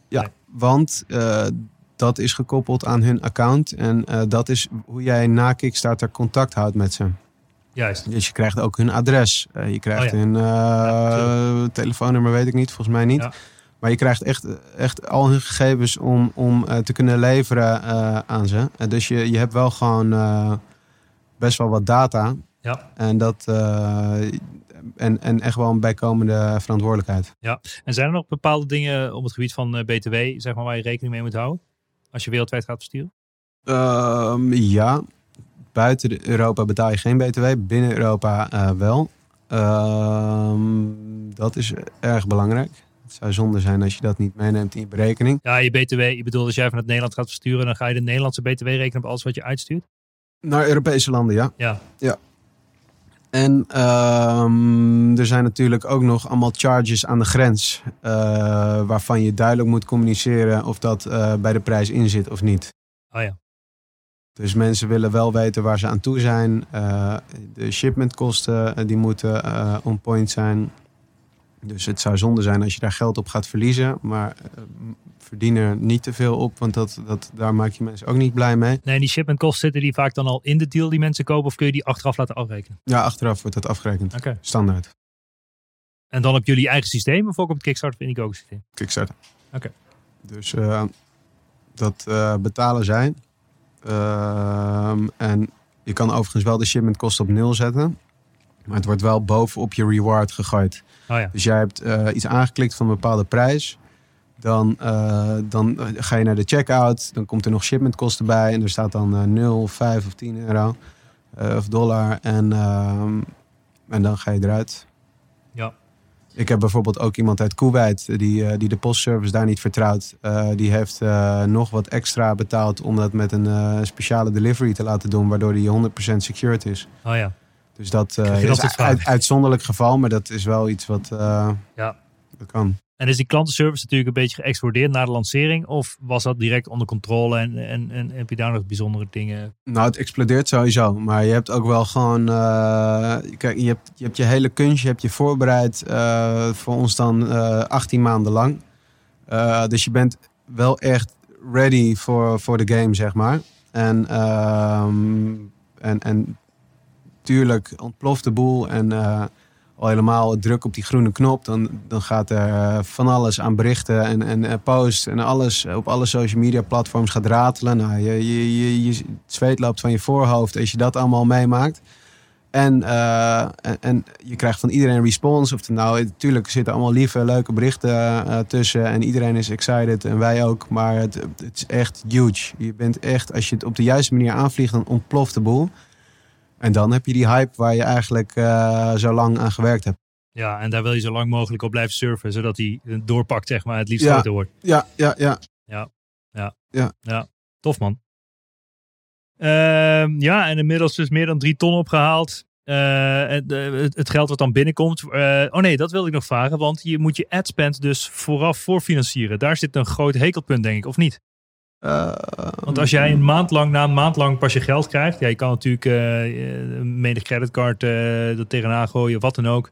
ja. Nee. want eh, dat is gekoppeld aan hun account. En dat is hoe jij na Kickstarter contact houdt met ze. Juist. Dus je krijgt ook hun adres. Je krijgt Oh ja. hun Ja, telefoonnummer, weet ik niet, volgens mij niet. Ja. Maar je krijgt echt, echt al hun gegevens om, om te kunnen leveren aan ze. Dus je, je hebt wel gewoon best wel wat data. Ja. En, dat, eh, en, en echt wel een bijkomende verantwoordelijkheid. En zijn er nog bepaalde dingen op het gebied van eh, BTW, zeg maar, waar je rekening mee moet houden? Als je wereldwijd gaat versturen? Ehm, ja, buiten Europa betaal je geen BTW, binnen Europa eh, wel. Ehm, dat is erg belangrijk. Het zou zonde zijn als je dat niet meeneemt in je berekening. Ja, je BTW, je bedoelt als jij vanuit Nederland gaat versturen, dan ga je de Nederlandse BTW rekenen op alles wat je uitstuurt? Naar Europese landen, ja. Ja. En ehm, er zijn natuurlijk ook nog allemaal charges aan de grens. eh, waarvan je duidelijk moet communiceren of dat eh, bij de prijs in zit of niet. Oh ja. Dus mensen willen wel weten waar ze aan toe zijn. Eh, de shipmentkosten die moeten on point zijn. Dus het zou zonde zijn als je daar geld op gaat verliezen. Maar verdien er niet te veel op, want dat, dat, daar maak je mensen ook niet blij mee. Nee, die shipmentkosten zitten die vaak dan al in de deal die mensen kopen of kun je die achteraf laten afrekenen? Ja, achteraf wordt dat afgerekend. Oké. Standaard. En dan op jullie eigen systeem of ook op het Kickstarter of Indigo systeem? Kickstarter. Oké. Dus eh, dat eh, betalen zij. Ehm, en je kan overigens wel de shipmentkosten op nul zetten. Maar het wordt wel bovenop je reward gegooid. Oh ja. Dus jij hebt eh, iets aangeklikt van een bepaalde prijs. Dan, eh, dan ga je naar de checkout. Dan komt er nog shipmentkosten bij. En er staat dan eh 0, 5 of 10 euro. eh, of dollar. En, ehm, en dan ga je eruit. Ja. Ik heb bijvoorbeeld ook iemand uit Kuwait die, eh, die de postservice daar niet vertrouwt. Eh, die heeft eh, nog wat extra betaald om dat met een eh, speciale delivery te laten doen, waardoor die 100% secured is. Oh ja. Dus dat eh, is een uit, uitzonderlijk geval, maar dat is wel iets wat eh, Ja. dat kan. En is die klantenservice natuurlijk een beetje geëxplodeerd na de lancering? Of was dat direct onder controle en, en, en heb je daar nog bijzondere dingen? Nou, het explodeert sowieso. Maar je hebt ook wel gewoon. eh, kijk, je hebt, je hebt je hele kunstje heb je voorbereid. eh, voor ons dan eh 18 maanden lang. Dus je bent wel echt ready voor, voor de game, zeg maar. En, ehm, en, en tuurlijk ontploft de boel. En al helemaal druk op die groene knop. Dan, dan gaat er eh, van alles aan berichten en, en eh, posts. En alles op alle social media platforms gaat ratelen. Nou, je, je, je, je, zweet loopt van je voorhoofd als je dat allemaal meemaakt. En, eh, en, je krijgt van iedereen response. Of nou, natuurlijk zitten allemaal lieve, leuke berichten tussen. En iedereen is excited en wij ook. Maar het, het is echt huge. Je bent echt, als je het op de juiste manier aanvliegt, dan ontploft de boel. En dan heb je die hype waar je eigenlijk eh, zo lang aan gewerkt hebt. Ja, en daar wil je zo lang mogelijk op blijven surfen, zodat die eh, doorpakt, zeg maar, het liefst Ja. groter wordt. Ja, ja, ja. Tof man. Ehm, ja, en inmiddels dus meer dan drie ton opgehaald. Eh, het, het, geld wat dan binnenkomt. oh nee, dat wilde ik nog vragen. Want je moet je adspend dus vooraf voorfinancieren. Daar zit een groot hekelpunt, denk ik, of niet? Eh, Want als jij een maand lang, na een maand lang pas je geld krijgt. Ja, je kan natuurlijk eh, eh, menig creditcard eh er tegenaan gooien, wat dan ook.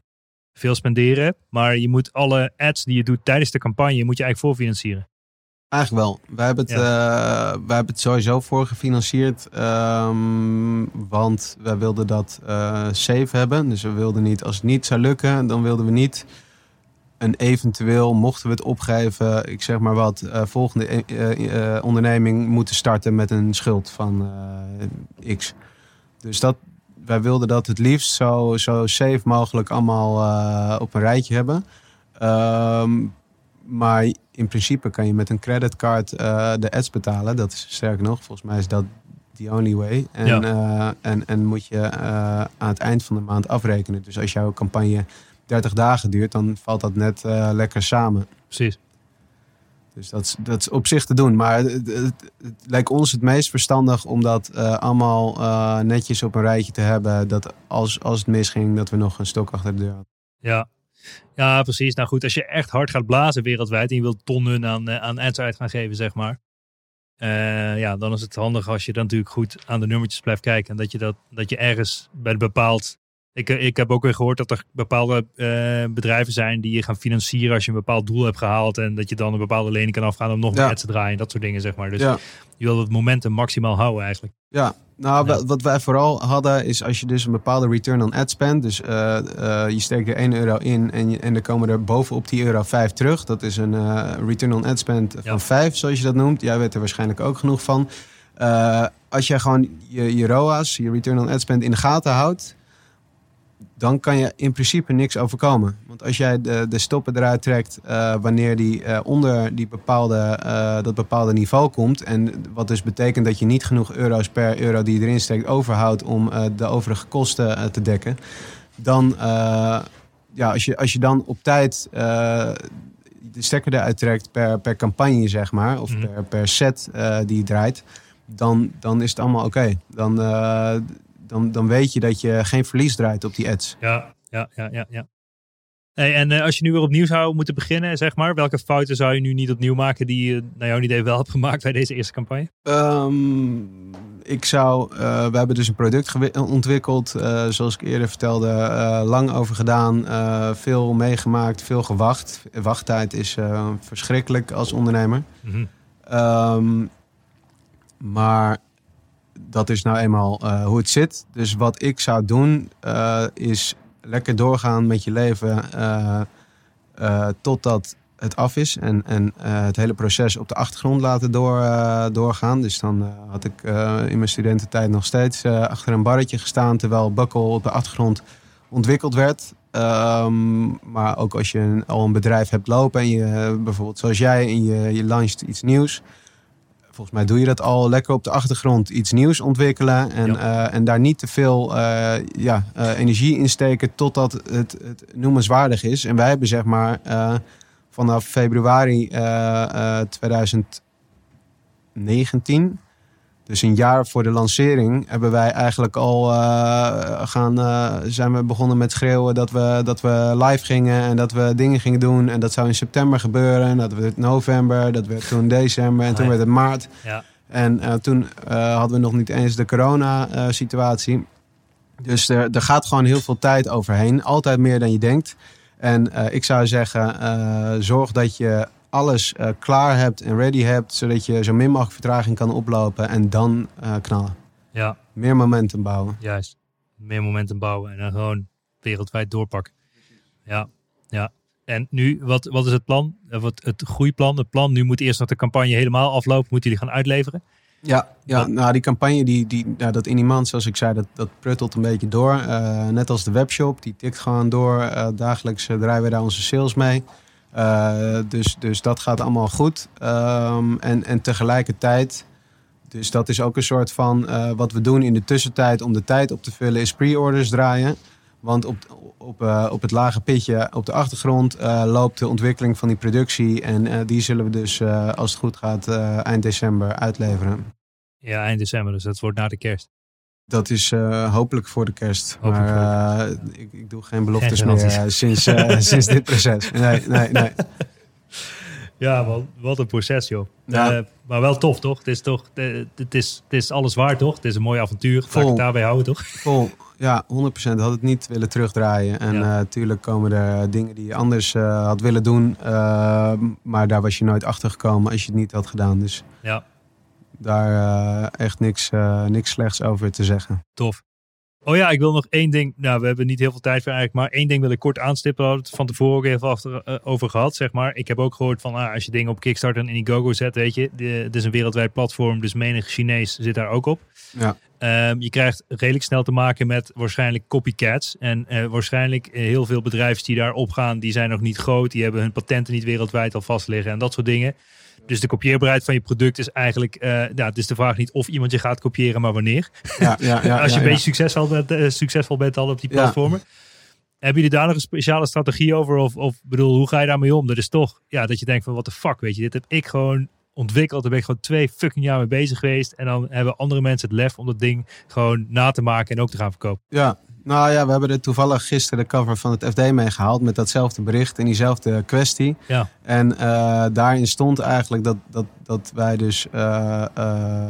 Veel spenderen. Maar je moet alle ads die je doet tijdens de campagne, moet je eigenlijk voorfinancieren. Eigenlijk wel. Wij hebben het, eh, wij hebben het sowieso voor gefinancierd. ehm, want wij wilden dat safe hebben. Dus we wilden niet, als het niet zou lukken, dan wilden we niet een eventueel, mochten we het opgeven, ik zeg maar wat, eh, volgende eh, eh, onderneming moeten starten met een schuld van X. Dus dat, wij wilden dat het liefst zo, zo safe mogelijk allemaal op een rijtje hebben. Ehm, maar in principe kan je met een creditcard de ads betalen. Dat is sterker nog, volgens mij is dat the only way. En, Ja. en, en moet je aan het eind van de maand afrekenen. Dus als jouw campagne 30 dagen duurt, dan valt dat net eh, lekker samen. Precies. Dus dat is, dat is op zich te doen. Maar het, het, het lijkt ons het meest verstandig om dat eh, allemaal eh, netjes op een rijtje te hebben. Dat als, als het misging, dat we nog een stok achter de deur hadden. Ja. ja, precies. Nou goed, als je echt hard gaat blazen wereldwijd en je wilt tonnen aan, aan ads uit gaan geven, zeg maar. ja, dan is het handig als je dan natuurlijk goed aan de nummertjes blijft kijken. En dat je, dat, dat je ergens bij een bepaald... Ik, eh, ik heb ook weer gehoord dat er bepaalde eh, bedrijven zijn die je gaan financieren als je een bepaald doel hebt gehaald. En dat je dan een bepaalde lening kan afgaan om nog meer Ja. ads te draaien. Dat soort dingen, zeg maar. Dus Ja. je wil het momentum maximaal houden eigenlijk. Ja, nou, Ja. wa- wat wij vooral hadden is als je dus een bepaalde return on ad spend, dus eh, je steekt er 1 euro in en, je, en er komen er bovenop die euro 5 terug. Dat is een return on ad spend van Ja. 5, zoals je dat noemt. Jij weet er waarschijnlijk ook genoeg van. Als jij gewoon je, je ROAS, je return on ad spend in de gaten houdt, dan kan je in principe niks overkomen. Want als jij de, de stoppen eruit trekt eh, wanneer die eh, onder die bepaalde, eh, dat bepaalde niveau komt. En wat dus betekent dat je niet genoeg euro's per euro die je erin steekt overhoudt om de overige kosten te dekken. Dan, ja, als je, als je dan op tijd de stekker eruit trekt per, per campagne, zeg maar, of Mhm. per, per set die je draait, dan, dan is het allemaal oké. Dan, dan, dan weet je dat je geen verlies draait op die ads. Ja, ja, ja, ja. ja. Hey, en eh, als je nu weer opnieuw zou moeten beginnen, zeg maar, welke fouten zou je nu niet opnieuw maken die je naar jouw idee wel hebt gemaakt bij deze eerste campagne? Ehm, ik zou, eh, we hebben dus een product gewi- ontwikkeld, eh, zoals ik eerder vertelde, eh, lang over gedaan, eh, veel meegemaakt, veel gewacht. Wachttijd is eh, verschrikkelijk als ondernemer. Mhm. Ehm, maar dat is nou eenmaal eh, hoe het zit. Dus wat ik zou doen, eh, is lekker doorgaan met je leven eh, totdat het af is. En, en het hele proces op de achtergrond laten door, doorgaan. Dus dan had ik in mijn studententijd nog steeds achter een barretje gestaan... terwijl Buckle op de achtergrond ontwikkeld werd. Ehm, maar ook als je een- al een bedrijf hebt lopen en je bijvoorbeeld zoals jij en je, je launcht iets nieuws. Volgens mij doe je dat al lekker op de achtergrond iets nieuws ontwikkelen. En, Ja. eh, en daar niet te veel eh, ja, eh, energie in steken totdat het, het noemenswaardig is. En wij hebben zeg maar vanaf februari eh, eh, 2019, dus een jaar voor de lancering, hebben wij eigenlijk al eh, gaan, eh, zijn we begonnen met schreeuwen dat we, dat we live gingen en dat we dingen gingen doen. En dat zou in september gebeuren. En dat werd november, dat werd toen december en toen Nee. werd het maart. Ja, En eh, toen hadden we nog niet eens de corona-situatie. dus er, er gaat gewoon heel veel tijd overheen. Altijd meer dan je denkt. En ik zou zeggen, zorg dat je alles eh, klaar hebt en ready hebt. Zodat je zo min mogelijk vertraging kan oplopen. En dan eh, knallen. ja, Meer momentum bouwen. juist. Meer momentum bouwen en dan gewoon wereldwijd doorpakken. Ja, ja. En nu, wat, wat is het plan? Eh, Wat, het groeiplan, het plan. Nu moet eerst nog de campagne helemaal aflopen. Moeten jullie gaan uitleveren? Ja, ja Wat- nou die campagne, die, die, ja, dat in iemand, zoals ik zei, dat, dat pruttelt een beetje door. Net als de webshop, die tikt gewoon door. Dagelijks draaien we daar onze sales mee. Eh, dus, dus dat gaat allemaal goed. Ehm, en, en tegelijkertijd, dus dat is ook een soort van eh, wat we doen in de tussentijd om de tijd op te vullen, is pre-orders draaien. Want op, op, eh, op het lage pitje op de achtergrond loopt de ontwikkeling van die productie. En die zullen we dus, als het goed gaat, eind december uitleveren. Ja, eind december. Dus dat wordt na de kerst. Dat is eh, hopelijk voor de kerst. Hopelijk maar eh, ik, ik doe geen beloftes Geen meer eh, sinds, sinds dit proces. Nee, nee, nee. Ja, wat, wat een proces, joh. Ja. Maar wel tof, toch? Het is toch, het is, het is alles waar, toch? Het is een mooi avontuur. Laat ik Vol. het daarbij houden, toch? Vol. Ja, 100% had het niet willen terugdraaien. En Ja. natuurlijk komen er dingen die je anders had willen doen. maar daar was je nooit achter gekomen als je het niet had gedaan. Dus Ja, daar eh, echt niks, eh, niks slechts over te zeggen. tof. Oh ja, ik wil nog één ding. Nou, we hebben niet heel veel tijd voor eigenlijk. Maar één ding wil ik kort aanstippen. We hadden het van tevoren ook even achter, eh, over gehad, zeg maar. Ik heb ook gehoord van ah, als je dingen op Kickstarter en Indiegogo zet, weet je. Het is een wereldwijd platform, dus menig Chinees zit daar ook op. Ja. Ehm, je krijgt redelijk snel te maken met waarschijnlijk copycats. En eh, waarschijnlijk eh, heel veel bedrijven die daar opgaan, die zijn nog niet groot. Die hebben hun patenten niet wereldwijd al vast liggen en dat soort dingen. Dus de kopieerbaarheid van je product is eigenlijk, ja, het is de vraag niet of iemand je gaat kopiëren, maar wanneer. Ja, ja, ja, Als je een beetje succesvol bent, succesvol bent al op die platformen. Hebben jullie daar nog een speciale strategie over? Of, of bedoel, hoe ga je daarmee om? Dat is toch, ja, dat je denkt van, wat de fuck, weet je, dit heb ik gewoon ontwikkeld. Daar ben ik gewoon twee fucking jaar mee bezig geweest. En dan hebben andere mensen het lef om dat ding gewoon na te maken en ook te gaan verkopen. Ja, nou ja, we hebben er toevallig gisteren de cover van het FD meegehaald met datzelfde bericht en diezelfde kwestie. Ja. En eh, daarin stond eigenlijk dat, dat, dat wij dus eh, eh,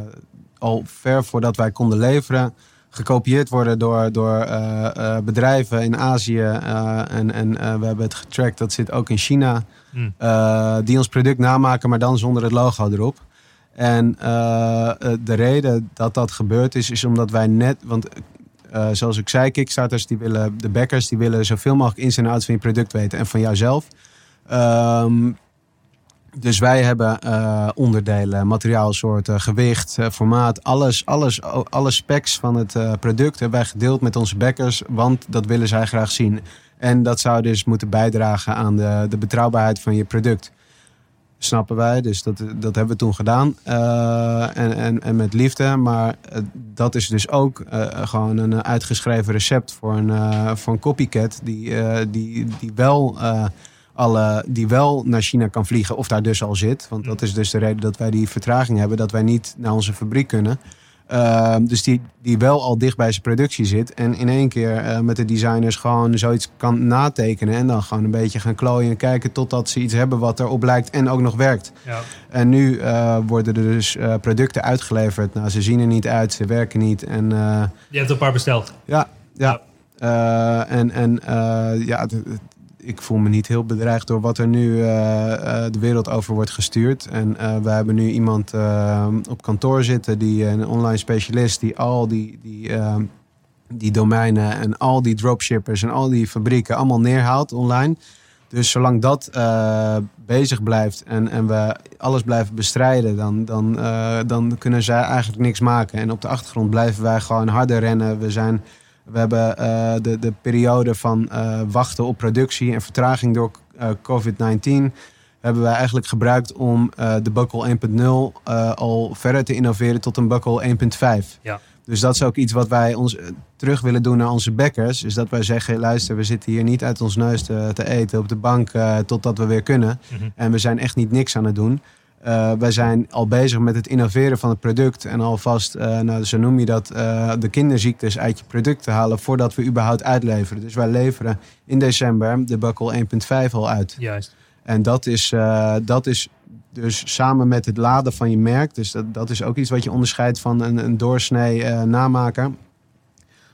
al ver voordat wij konden leveren, gekopieerd worden door, door bedrijven in Azië. en en we hebben het getrackt, dat zit ook in China. Hmm. eh, die ons product namaken, maar dan zonder het logo erop. En eh, eh, de reden dat dat gebeurd is, is omdat wij net, want zoals ik zei, Kickstarters, die willen, de backers, die willen zoveel mogelijk ins en outs van je product weten en van jouzelf. Ehm, dus wij hebben onderdelen, materiaalsoorten, gewicht, formaat, alles, alles, alle specs van het product hebben wij gedeeld met onze backers, want dat willen zij graag zien. En dat zou dus moeten bijdragen aan de, de betrouwbaarheid van je product. Snappen wij, dus dat, dat hebben we toen gedaan. Eh, en, en, en met liefde, maar eh, dat is dus ook eh, gewoon een uitgeschreven recept voor een, voor een copycat die, die, die wel alle, die wel naar China kan vliegen of daar dus al zit. Want dat is dus de reden dat wij die vertraging hebben, dat wij niet naar onze fabriek kunnen. Uh, dus die, die wel al dicht bij zijn productie zit. En in één keer uh, met de designers gewoon zoiets kan natekenen. En dan gewoon een beetje gaan klooien en kijken totdat ze iets hebben wat erop lijkt en ook nog werkt. Ja. En nu uh, worden er dus uh, producten uitgeleverd. Nou, ze zien er niet uit, ze werken niet. En, Je hebt een paar besteld. Ja, ja. ja. en en ja, ik voel me niet heel bedreigd door wat er nu uh, uh, de wereld over wordt gestuurd. En uh, we hebben nu iemand op kantoor zitten, die een online specialist, die al die, die, die domeinen en al die dropshippers en al die fabrieken allemaal neerhaalt online. Dus zolang dat bezig blijft en, en we alles blijven bestrijden, dan, dan, dan kunnen zij eigenlijk niks maken. En op de achtergrond blijven wij gewoon harder rennen. We zijn we hebben uh, de, de periode van uh, wachten op productie en vertraging door uh, COVID-19 hebben wij eigenlijk gebruikt om de Buckle 1.0 al verder te innoveren tot een Buckle 1.5. Ja. Dus dat is ook iets wat wij ons terug willen doen naar onze backers. Is dat wij zeggen, luister, we zitten hier niet uit ons neus te, te eten op de bank totdat we weer kunnen. Mhm. Mm -hmm. En we zijn echt niet niks aan het doen. Uh, wij zijn al bezig met het innoveren van het product en alvast, uh, nou, zo noem je dat, uh, de kinderziektes uit je product te halen voordat we überhaupt uitleveren. Dus wij leveren in december de Buckle 1.5 al uit. Juist. En dat is, dat is dus samen met het laden van je merk, dus dat, dat is ook iets wat je onderscheidt van een, een doorsnee namaker.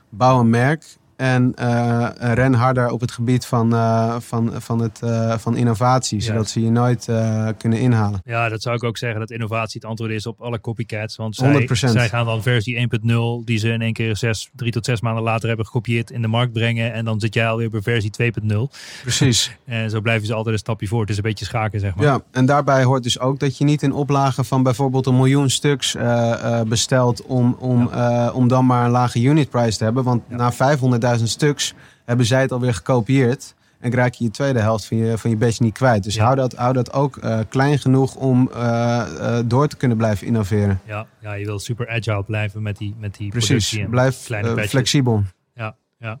Bouw een merk en uh, ren harder op het gebied van, uh, van, van, het, uh, van innovatie, zodat Juist. ze je nooit kunnen inhalen. Ja, dat zou ik ook zeggen dat innovatie het antwoord is op alle copycats. Want zij, 100%. zij gaan dan versie 1.0, die ze in één keer zes, drie tot zes maanden later hebben gekopieerd, in de markt brengen. En dan zit jij alweer bij versie 2.0. Precies. en zo blijven ze altijd een stapje voor. Het is een beetje schaken, zeg maar. Ja, en daarbij hoort dus ook dat je niet in oplagen van bijvoorbeeld een miljoen stuks bestelt om, om, ja. om dan maar een lage unit price te hebben. Want ja. na 500.000 stuks hebben zij het alweer gekopieerd. En raak je je tweede helft van je, van je badge niet kwijt. Dus ja. hou, dat, hou dat ook uh, klein genoeg om uh, uh, door te kunnen blijven innoveren. Ja, ja, je wil super agile blijven met die, met die Precies, blijf flexibel. Ja, ja.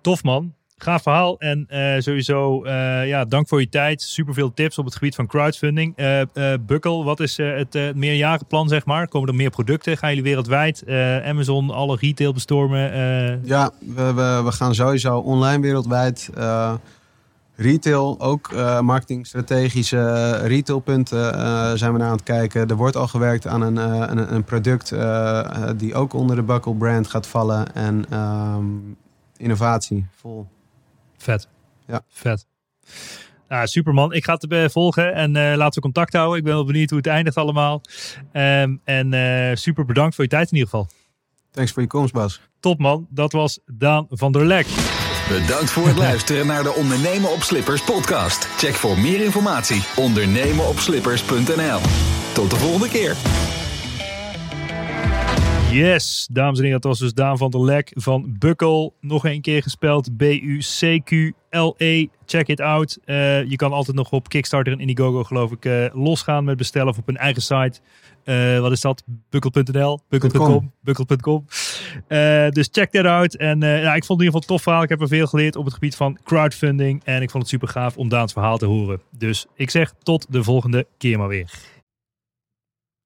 Tof man. Gaaf verhaal en uh, sowieso uh, ja, dank voor je tijd. Super veel tips op het gebied van crowdfunding. Uh, Bukkel, wat is het meerjarenplan zeg maar? Komen er meer producten? Gaan jullie wereldwijd Amazon alle retail bestormen? Ja, we, we, gaan sowieso online wereldwijd. retail, ook marketingstrategische retailpunten zijn we naar aan het kijken. Er wordt al gewerkt aan een, een, een product die ook onder de Buckle brand gaat vallen. En um, innovatie, vol. Vet. Ja. Vet. Nou, superman. Ik ga het volgen en uh, laten we contact houden. Ik ben wel benieuwd hoe het eindigt allemaal. Um, en uh, super bedankt voor je tijd in ieder geval. Thanks voor je komst, Bas. Top man, dat was Daan van der Lek. Bedankt voor het luisteren naar de Ondernemen op Slippers podcast. Check voor meer informatie ondernemenopslippers.nl. Tot de volgende keer. Yes, dames en heren, dat was dus Daan van der Lek van Bukkel. Nog een keer gespeld, B-U-C-Q-L-E. Check it out. Eh, je kan altijd nog op Kickstarter en Indiegogo, geloof ik, eh, losgaan met bestellen of op hun eigen site. Eh, wat is dat? Bukkel.nl, bukkel.com, bukkel.com. Dus check that out. En ja, ik vond het in ieder geval een tof verhaal. Ik heb er veel geleerd op het gebied van crowdfunding. En ik vond het super gaaf om Daans verhaal te horen. Dus ik zeg tot de volgende keer maar weer.